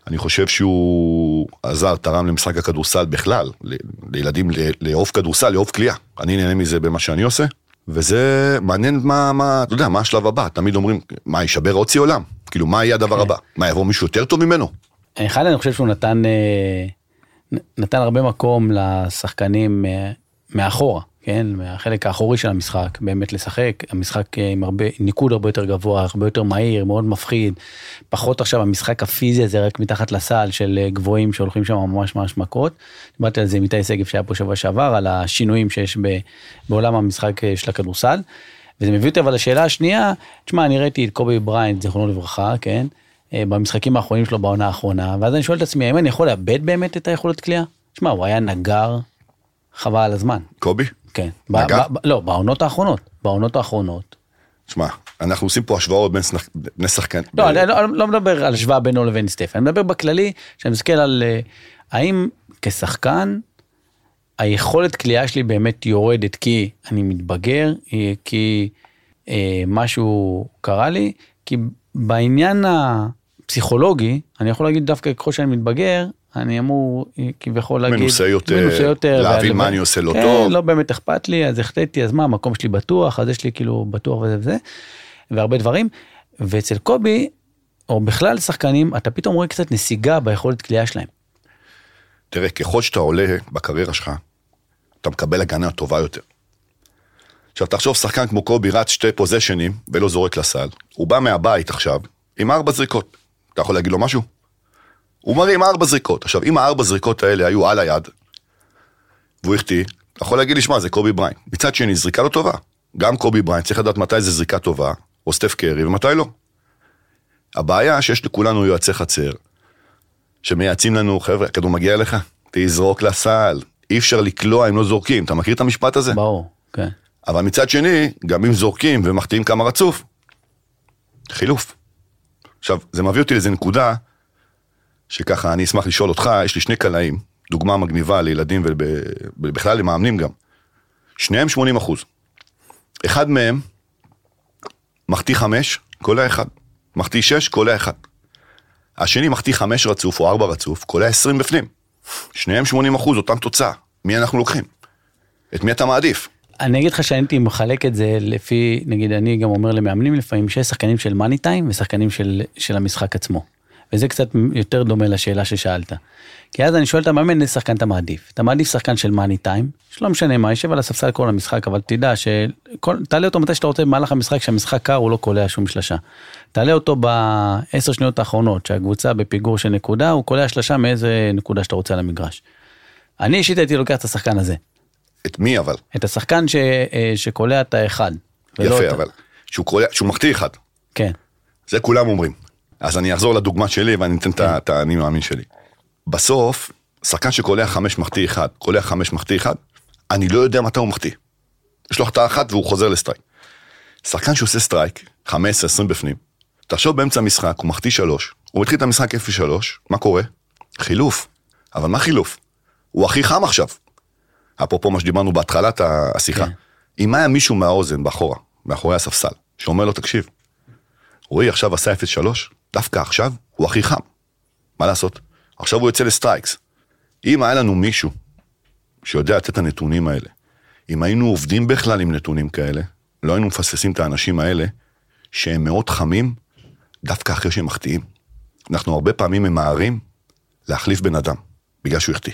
אני חושב שהוא עזר, תרם למשחק הכדורסל בכלל, לילדים לאהוב כדורסל, לאהוב קליעה. אני נהנה מזה במה שאני עושה, וזה מעניין מה, מה, אתה יודע, מה השלב הבא. תמיד אומרים, מה, יישבר צי עולם? כאילו, מה יהיה הדבר כן. הבא? מה, יבוא מישהו יותר טוב ממנו? אחד, אני חושב שהוא נתן, אה, נתן הרבה מקום לשחקנים אה, מאחורה. כן, מהחלק האחורי של המשחק, באמת לשחק, המשחק עם הרבה, ניקוד הרבה יותר גבוה, הרבה יותר מהיר, מאוד מפחיד, פחות עכשיו המשחק הפיזי הזה רק מתחת לסל של אה, גבוהים שהולכים שם ממש ממש מכות. דיברתי על זה עם איתי שגב שהיה פה שבוע שעבר, על השינויים שיש ב, בעולם המשחק אה, של הכדורסל. וזה מביא אותי אבל לשאלה השנייה, תשמע, אני ראיתי את קובי בריינט, זיכרונו לברכה, כן, אה, במשחקים האחרונים שלו בעונה האחרונה, ואז אני שואל את עצמי, האם אני יכול לאבד באמת את היכולת קליעה? תשמע, הוא היה נגר, חבל על הזמן. קובי? כן. נגע? לא, בעונות האחרונות. בעונות האחרונות. שמע, אנחנו עושים פה השוואות בין בני שחקנים. לא, אני לא, לא מדבר על השוואה בינו לבין סטף, אני מדבר בכללי, שאני מסתכל על אה, האם כשחקן, היכולת כליאה שלי באמת יורדת כי אני מתבגר, אה, כי אה, משהו קרה לי, כי בעניין הפסיכולוגי, אני יכול להגיד דווקא ככל שאני מתבגר, אני אמור כביכול להגיד, מנוסה יותר, מנוסה יותר להבין מה אני עושה לא כן, טוב. לא באמת אכפת לי, אז החלטתי, אז מה, המקום שלי בטוח, אז יש לי כאילו בטוח וזה וזה, והרבה דברים. ואצל קובי, או בכלל שחקנים, אתה פתאום רואה קצת נסיגה ביכולת כליאה שלהם. תראה, ככל שאתה עולה בקריירה שלך, אתה מקבל הגנה טובה יותר. עכשיו תחשוב שחקן כמו קובי רץ שתי פוזיישנים ולא זורק לסל, הוא בא מהבית עכשיו עם ארבע זריקות. אתה יכול להגיד לו משהו? הוא מרים ארבע זריקות. עכשיו, אם הארבע זריקות האלה היו על היד, והוא החטיא, אתה יכול להגיד לי, שמע, זה קובי בריין. מצד שני, זריקה לא טובה. גם קובי בריין צריך לדעת מתי זה זריקה טובה, או סטף קרי, ומתי לא. הבעיה שיש לכולנו יועצי חצר, שמייעצים לנו, חבר'ה, הכדור מגיע אליך, תזרוק לסל, אי אפשר לקלוע אם לא זורקים. אתה מכיר את המשפט הזה? ברור, כן. אבל מצד שני, גם אם זורקים ומחטיאים כמה רצוף, חילוף. עכשיו, זה מביא אותי לאיזה נקודה שככה אני אשמח לשאול אותך, יש לי שני קלעים, דוגמה מגניבה לילדים ובכלל למאמנים גם. שניהם 80 אחוז. אחד מהם מחטיא חמש, קולע אחד. מחטיא שש, קולע אחד. השני מחטיא חמש רצוף או ארבע רצוף, קולע עשרים בפנים. שניהם 80 אחוז, אותם תוצאה. מי אנחנו לוקחים? את מי אתה מעדיף? אני אגיד לך שאני הייתי מחלק את זה לפי, נגיד אני גם אומר למאמנים לפעמים, שיש שחקנים של מאני טיים ושחקנים של, של המשחק עצמו. וזה קצת יותר דומה לשאלה ששאלת. כי אז אני שואל את המאמן איזה שחקן אתה מעדיף. אתה מעדיף שחקן של מאני טיים, שלא משנה מה, יושב על הספסל כל המשחק, אבל תדע שתעלה אותו מתי שאתה רוצה במהלך המשחק, כשהמשחק קר הוא לא קולע שום שלשה. תעלה אותו בעשר שניות האחרונות, שהקבוצה בפיגור של נקודה, הוא קולע שלשה מאיזה נקודה שאתה רוצה על המגרש. אני אישית הייתי לוקח את השחקן הזה. את מי אבל? את השחקן ש, אה, שקולע את האחד. יפה, את- אבל שהוא קולע- שהוא מחטיא אחד. כן. זה כולם אומרים. אז אני אחזור לדוגמה שלי ואני אתן את האני מאמין שלי. בסוף, שחקן שקולע חמש מחטיא אחד, קולע חמש מחטיא אחד, אני לא יודע מתי הוא מחטיא. יש לו החטאה אחת והוא חוזר ל streak. שחקן שעושה streak, 15, 20 בפנים, תחשוב באמצע המשחק, הוא מחטיא שלוש, הוא התחיל את המשחק 0-3, מה קורה? חילוף. אבל מה חילוף? הוא הכי חם עכשיו. אפרופו מה שדיברנו בהתחלת השיחה. כן. אם היה מישהו מהאוזן, באחורה, מאחורי הספסל, שאומר לו, תקשיב, רועי עכשיו עשה 0-3, דווקא עכשיו הוא הכי חם. מה לעשות? עכשיו הוא יוצא ל streaks. אם היה לנו מישהו שיודע לתת את הנתונים האלה, אם היינו עובדים בכלל עם נתונים כאלה, לא היינו מפספסים את האנשים האלה, שהם מאוד חמים, דווקא אחרי שהם מחטיאים. אנחנו הרבה פעמים ממהרים להחליף בן אדם, בגלל שהוא החטיא.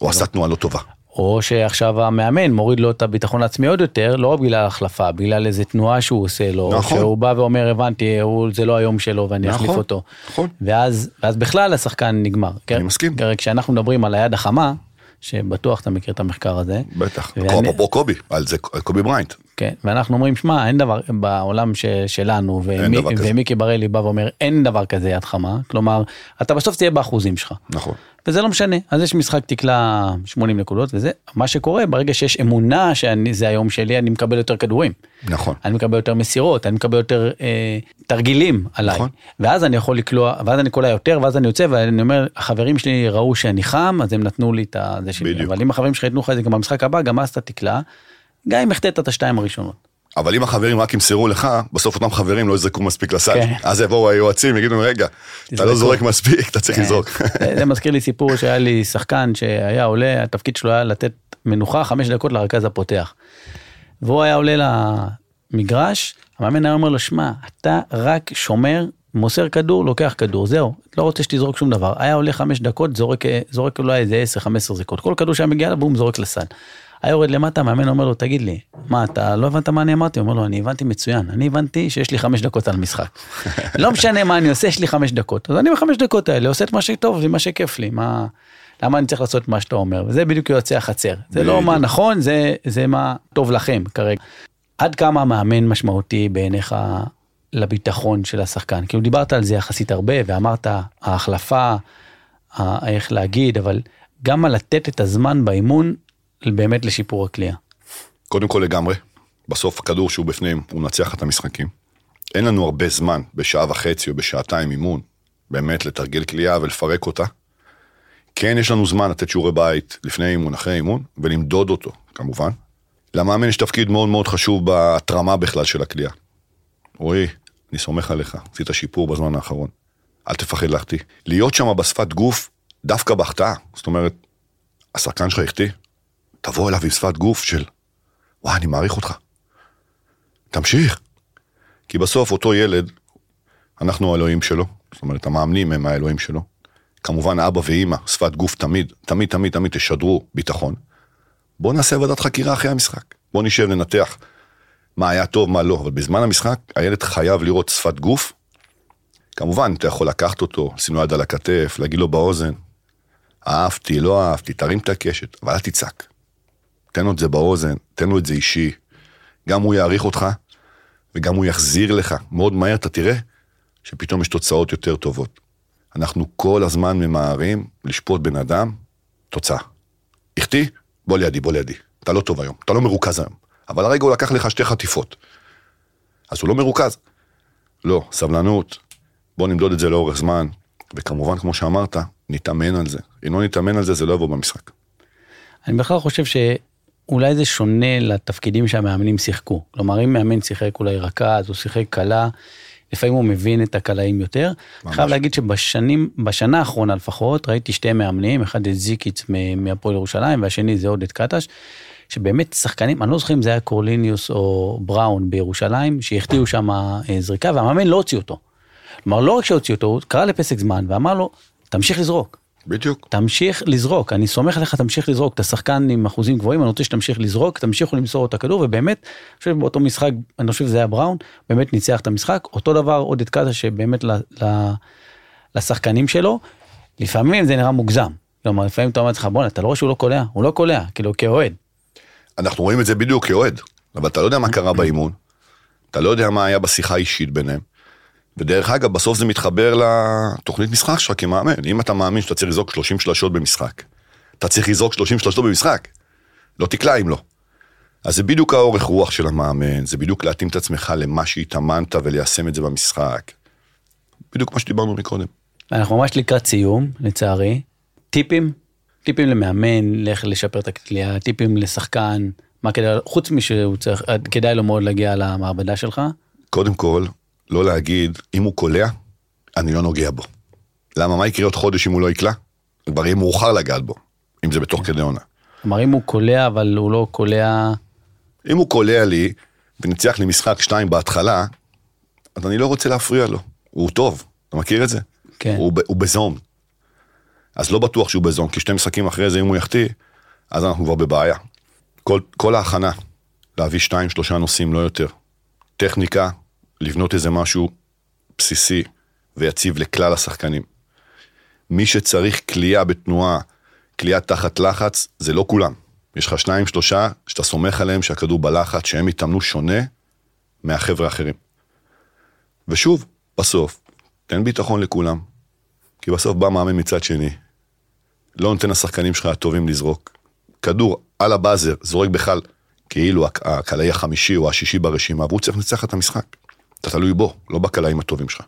או עשה תנועה לא טובה. או שעכשיו המאמן מוריד לו את הביטחון העצמי עוד יותר, לא רק בגלל החלפה, בגלל איזה תנועה שהוא עושה לו, נכון. שהוא בא ואומר הבנתי, הוא, זה לא היום שלו ואני אחליף נכון, אותו. נכון. ואז, ואז בכלל השחקן נגמר. אני מסכים. כי כשאנחנו מדברים על היד החמה, שבטוח אתה מכיר את המחקר הזה. בטח. ואני- אפרופו קובי, על זה קובי בריינט. כן, ואנחנו אומרים, שמע, אין דבר, בעולם ש, שלנו, ומי. ומיקי בראלי בא ואומר, אין דבר כזה יד חמה, כלומר, אתה בסוף תהיה באחוזים שלך. נכון. וזה לא משנה, אז יש משחק תקלע 80 נקודות וזה, מה שקורה ברגע שיש אמונה שזה היום שלי, אני מקבל יותר כדורים. נכון. אני מקבל יותר מסירות, אני מקבל יותר אה, תרגילים עליי. נכון. ואז אני יכול לקלוע, ואז אני קולע יותר, ואז אני יוצא, ואני אומר, החברים שלי ראו שאני חם, אז הם נתנו לי את זה שלי. בדיוק. אבל אם החברים שלך ייתנו לך את זה גם במשחק הבא, גם אז אתה תקלע, גם אם החטאת את השתיים הראשונות. אבל אם החברים רק ימסרו לך, בסוף אותם חברים לא יזרקו מספיק לסל. כן. אז יבואו היועצים, יגידו, רגע, אתה תזרקו." לא זורק מספיק, אתה צריך לזרוק. זה זה מזכיר לי סיפור שהיה לי שחקן שהיה עולה, התפקיד שלו היה לתת מנוחה חמש דקות לרכז הפותח. והוא היה עולה למגרש, המאמן היה אומר לו, שמע, אתה רק שומר, מוסר כדור, לוקח כדור, זהו, לא רוצה שתזרוק שום דבר. היה עולה חמש דקות, זורק, זורק אולי איזה עשר, חמש עשר דקות. כל כדור שהיה מגיע לבום, זורק לסל. היה יורד למטה, המאמן אומר לו, תגיד לי, מה, אתה לא הבנת מה אני אמרתי? הוא אומר לו, אני הבנתי מצוין, אני הבנתי שיש לי חמש דקות על משחק. [laughs] לא משנה מה אני עושה, יש לי חמש דקות. אז אני בחמש דקות האלה עושה את מה שטוב לי, מה שכיף לי, מה... למה אני צריך לעשות את מה שאתה אומר? וזה בדיוק יועצי החצר. זה לא. מה נכון, זה, זה מה טוב לכם כרגע. עד כמה המאמן משמעותי בעיניך לביטחון של השחקן? כאילו דיברת על זה יחסית הרבה ואמרת ההחלפה, איך להגיד, אבל גם על לתת את הזמן באימון באמת לשיפור הכלייה. קודם כל לגמרי, בסוף הכדור שהוא בפנים, הוא מנצח את המשחקים. אין לנו הרבה זמן, בשעה וחצי או בשעתיים אימון, באמת לתרגל כליאה ולפרק אותה. כן, יש לנו זמן לתת שיעורי בית לפני אימון, אחרי אימון, ולמדוד אותו, כמובן. למאמן יש תפקיד מאוד מאוד חשוב בהתרמה בכלל של הכלייה. רועי, אני סומך עליך, עשית שיפור בזמן האחרון. אל תפחד להחטיא. להיות שם בשפת גוף, דווקא בהחטאה. זאת אומרת, השחקן שלך החטיא, תבוא אליו עם שפת גוף של, וואי, אני מעריך אותך. תמשיך. כי בסוף אותו ילד, אנחנו האלוהים שלו, זאת אומרת, המאמנים הם האלוהים שלו. כמובן, אבא ואימא, שפת גוף תמיד, תמיד, תמיד, תמיד תשדרו ביטחון. בוא נעשה ועדת חקירה אחרי המשחק. בוא נשב לנתח מה היה טוב, מה לא, אבל בזמן המשחק, הילד חייב לראות שפת גוף. כמובן, אתה יכול לקחת אותו, לשים לו יד על הכתף, להגיד לו באוזן, אהבתי, לא אהבתי, תרים את הקשת, אבל אל תצעק. תן לו את זה באוזן, תן לו את זה אישי. גם הוא יעריך אותך, וגם הוא יחזיר לך. מאוד מהר אתה תראה שפתאום יש תוצאות יותר טובות. אנחנו כל הזמן ממהרים לשפוט בן אדם, תוצאה. החטיא? בוא לידי, בוא לידי. אתה לא טוב היום, אתה לא מרוכז היום. אבל הרגע הוא לקח לך שתי חטיפות. אז הוא לא מרוכז. לא, סבלנות, בוא נמדוד את זה לאורך זמן, וכמובן, כמו שאמרת, נתאמן על זה. אם לא נתאמן על זה, זה לא יבוא במשחק. אני בכלל חושב שאולי זה שונה לתפקידים שהמאמנים שיחקו. כלומר, אם מאמן שיחק אולי רכז או שיחק קלה, לפעמים הוא מבין את הקלעים יותר. אני חייב להגיד שבשנים, בשנה האחרונה לפחות, ראיתי שתי מאמנים, אחד את זיקיץ מהפועל ירושלים והשני זה עודד קטש, שבאמת שחקנים, אני לא זוכר אם זה היה קורליניוס או בראון בירושלים, שהחטיאו שם אה, זריקה והמאמן לא הוציא אותו. כלומר, לא רק שהוציא אותו, הוא קרא לפסק זמן ואמר לו, תמשיך לזרוק. בדיוק. תמשיך לזרוק, אני סומך עליך, תמשיך לזרוק, אתה שחקן עם אחוזים גבוהים, אני רוצה שתמשיך לזרוק, תמשיכו למסור את הכדור, ובאמת, אני חושב באותו משחק, אני חושב שזה היה בראון, באמת ניצח את המשחק, אותו דבר עודד קאטה שבאמת ל, ל, לשחקנים שלו, לפעמים זה נראה מוגזם, כלומר, לפעמים אתה אומר לעצמך, בואנה, אתה לא רואה שהוא לא קולע? הוא לא קולע, כאילו, כאוהד. אנחנו רואים את זה בדיוק כאוהד, אבל אתה לא יודע מה קרה באימון, אתה לא יודע מה היה בשיחה האישית ביניהם. ודרך אגב, בסוף זה מתחבר לתוכנית משחק שלך כמאמן. אם אתה מאמין שאתה צריך לזרוק 30 שלשות במשחק, אתה צריך לזרוק 30 שלשות במשחק. לא תקלע אם לא. אז זה בדיוק האורך רוח של המאמן, זה בדיוק להתאים את עצמך למה שהתאמנת וליישם את זה במשחק. בדיוק מה שדיברנו מקודם. אנחנו ממש לקראת סיום, לצערי. טיפים? טיפים למאמן, איך לשפר את הכלייה, טיפים לשחקן, מה כדאי, חוץ משהוא צריך, כדאי לו מאוד להגיע למעבדה שלך. קודם כל, לא להגיד, אם הוא קולע, אני לא נוגע בו. למה, מה יקרה עוד חודש אם הוא לא יקלע? כבר יהיה מאוחר לגעת בו, אם זה בתוך כדי עונה. כלומר, אם הוא קולע, אבל הוא לא קולע... אם הוא קולע לי, וניצח לי משחק שתיים בהתחלה, אז אני לא רוצה להפריע לו. הוא טוב, אתה מכיר את זה? כן. הוא, הוא בזון. אז לא בטוח שהוא בזון, כי שתי משחקים אחרי זה, אם הוא יחטיא, אז אנחנו כבר בבעיה. כל, כל ההכנה, להביא שתיים, שלושה נושאים, לא יותר. טכניקה, לבנות איזה משהו בסיסי ויציב לכלל השחקנים. מי שצריך כליאה בתנועה, כליאה תחת לחץ, זה לא כולם. יש לך שניים, שלושה, שאתה סומך עליהם שהכדור בלחץ, שהם יתאמנו שונה מהחבר'ה האחרים. ושוב, בסוף, תן ביטחון לכולם, כי בסוף בא מאמן מצד שני, לא נותן לשחקנים שלך הטובים לזרוק. כדור על הבאזר, זורק בכלל כאילו הק- הקלעי החמישי או השישי ברשימה, והוא צריך לנצח את המשחק. אתה תלוי בו, לא בקלעים הטובים שלך.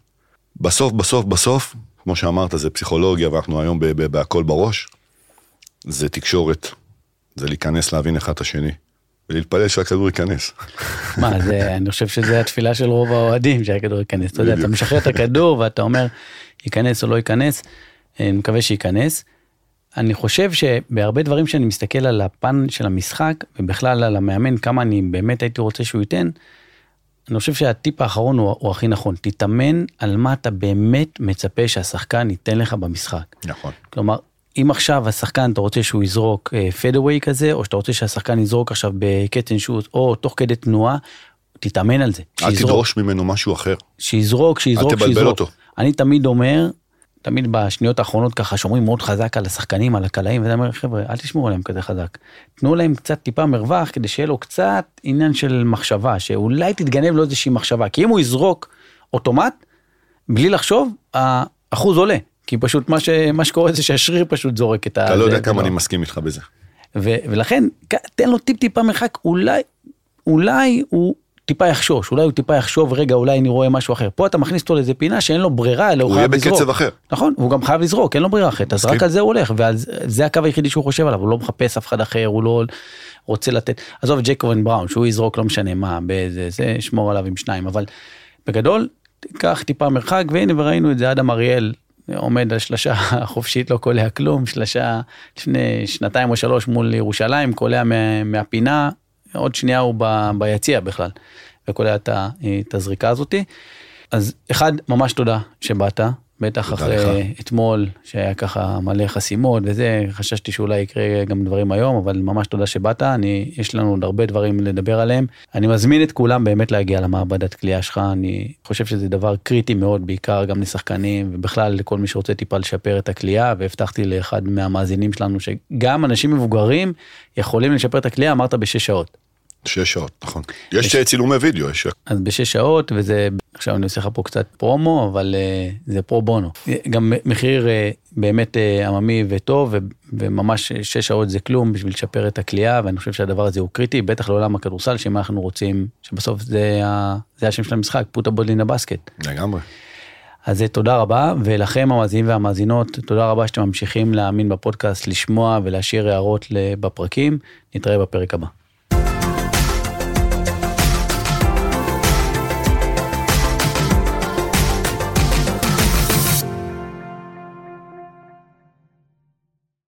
בסוף, בסוף, בסוף, כמו שאמרת, זה פסיכולוגיה, ואנחנו היום בהכל בראש, זה תקשורת, זה להיכנס להבין אחד את השני, ולהתפלל שהכדור ייכנס. [laughs] מה, זה, אני חושב שזה התפילה של רוב האוהדים, שהכדור ייכנס. אתה יודע, אתה. משחרר את הכדור [laughs] ואתה אומר, ייכנס או לא ייכנס, אני מקווה שייכנס. אני חושב שבהרבה דברים שאני מסתכל על הפן של המשחק, ובכלל על המאמן, כמה אני באמת הייתי רוצה שהוא ייתן, אני חושב שהטיפ האחרון הוא, הוא הכי נכון. תתאמן על מה אתה באמת מצפה שהשחקן ייתן לך במשחק. נכון. כלומר, אם עכשיו השחקן, אתה רוצה שהוא יזרוק פדאווי כזה, או שאתה רוצה שהשחקן יזרוק עכשיו בקטן שוט, או תוך כדי תנועה, תתאמן על זה. אל שיזרוק, תדרוש ממנו משהו אחר. שיזרוק, שיזרוק, אל תבלבל שיזרוק. אותו. אני תמיד אומר, תמיד בשניות האחרונות ככה שומרים מאוד חזק על השחקנים, על הקלעים, ואתה אומר, חבר'ה, אל תשמעו עליהם כזה חזק. תנו להם קצת טיפה מרווח, כדי שיהיה לו קצת עניין של מחשבה, שאולי תתגנב לו איזושהי מחשבה, כי אם הוא יזרוק אוטומט, בלי לחשוב, האחוז עולה. כי פשוט מה, ש... מה שקורה זה שהשריר פשוט זורק את ה... אתה לא יודע כמה אני מסכים איתך בזה. ו- ולכן תן לו טיפ טיפה מרחק אולי אולי הוא טיפה יחשוש אולי הוא טיפה יחשוב רגע אולי אני רואה משהו אחר פה אתה מכניס אותו לאיזה פינה שאין לו ברירה אלא הוא, הוא יהיה חייב לזרוק. בקצב אחר. נכון והוא גם חייב לזרוק אין לו ברירה אחרת אז. רק על זה הוא הולך וזה הקו היחידי שהוא חושב עליו הוא לא מחפש אף אחד אחר הוא לא רוצה לתת עזוב ג'קובן בראון שהוא יזרוק לא משנה מה באיזה זה שמור עליו עם שניים אבל בגדול קח טיפה מרחק והנה וראינו את זה אדם אריאל עומד על שלושה [laughs] חופשית לא קולע כלום שלושה לפני שנתיים או שלוש מול ירושלים קולע מה, מהפינה עוד שנייה הוא ב, ביציע בכלל ה- את הזריקה הזאתי. אז אחד ממש תודה שבאת בטח אחרי לך. אתמול שהיה ככה מלא חסימות וזה חששתי שאולי יקרה גם דברים היום אבל ממש תודה שבאת אני יש לנו עוד הרבה דברים לדבר עליהם אני מזמין את כולם באמת להגיע למעבדת כליאה שלך אני חושב שזה דבר קריטי מאוד בעיקר גם לשחקנים ובכלל לכל מי שרוצה טיפה לשפר את הכלייה והבטחתי לאחד מהמאזינים שלנו שגם אנשים מבוגרים יכולים לשפר את הכלייה אמרת בשש שעות. שש שעות, נכון. יש צילומי וידאו, יש... אז בשש שעות וזה עכשיו אני עושה לך פה קצת פרומו אבל uh, זה פרו בונו גם מחיר uh, באמת uh, עממי וטוב ו- וממש שש שעות זה כלום בשביל לשפר את הכלייה ואני חושב שהדבר הזה הוא קריטי בטח לעולם הכדורסל שאם אנחנו רוצים שבסוף זה, ה- זה השם של המשחק פוטה בולין הבסקט. לגמרי. אז אה, תודה רבה ולכם המאזינים והמאזינות תודה רבה שאתם ממשיכים להאמין בפודקאסט לשמוע ולהשאיר הערות בפרקים נתראה בפרק הבא.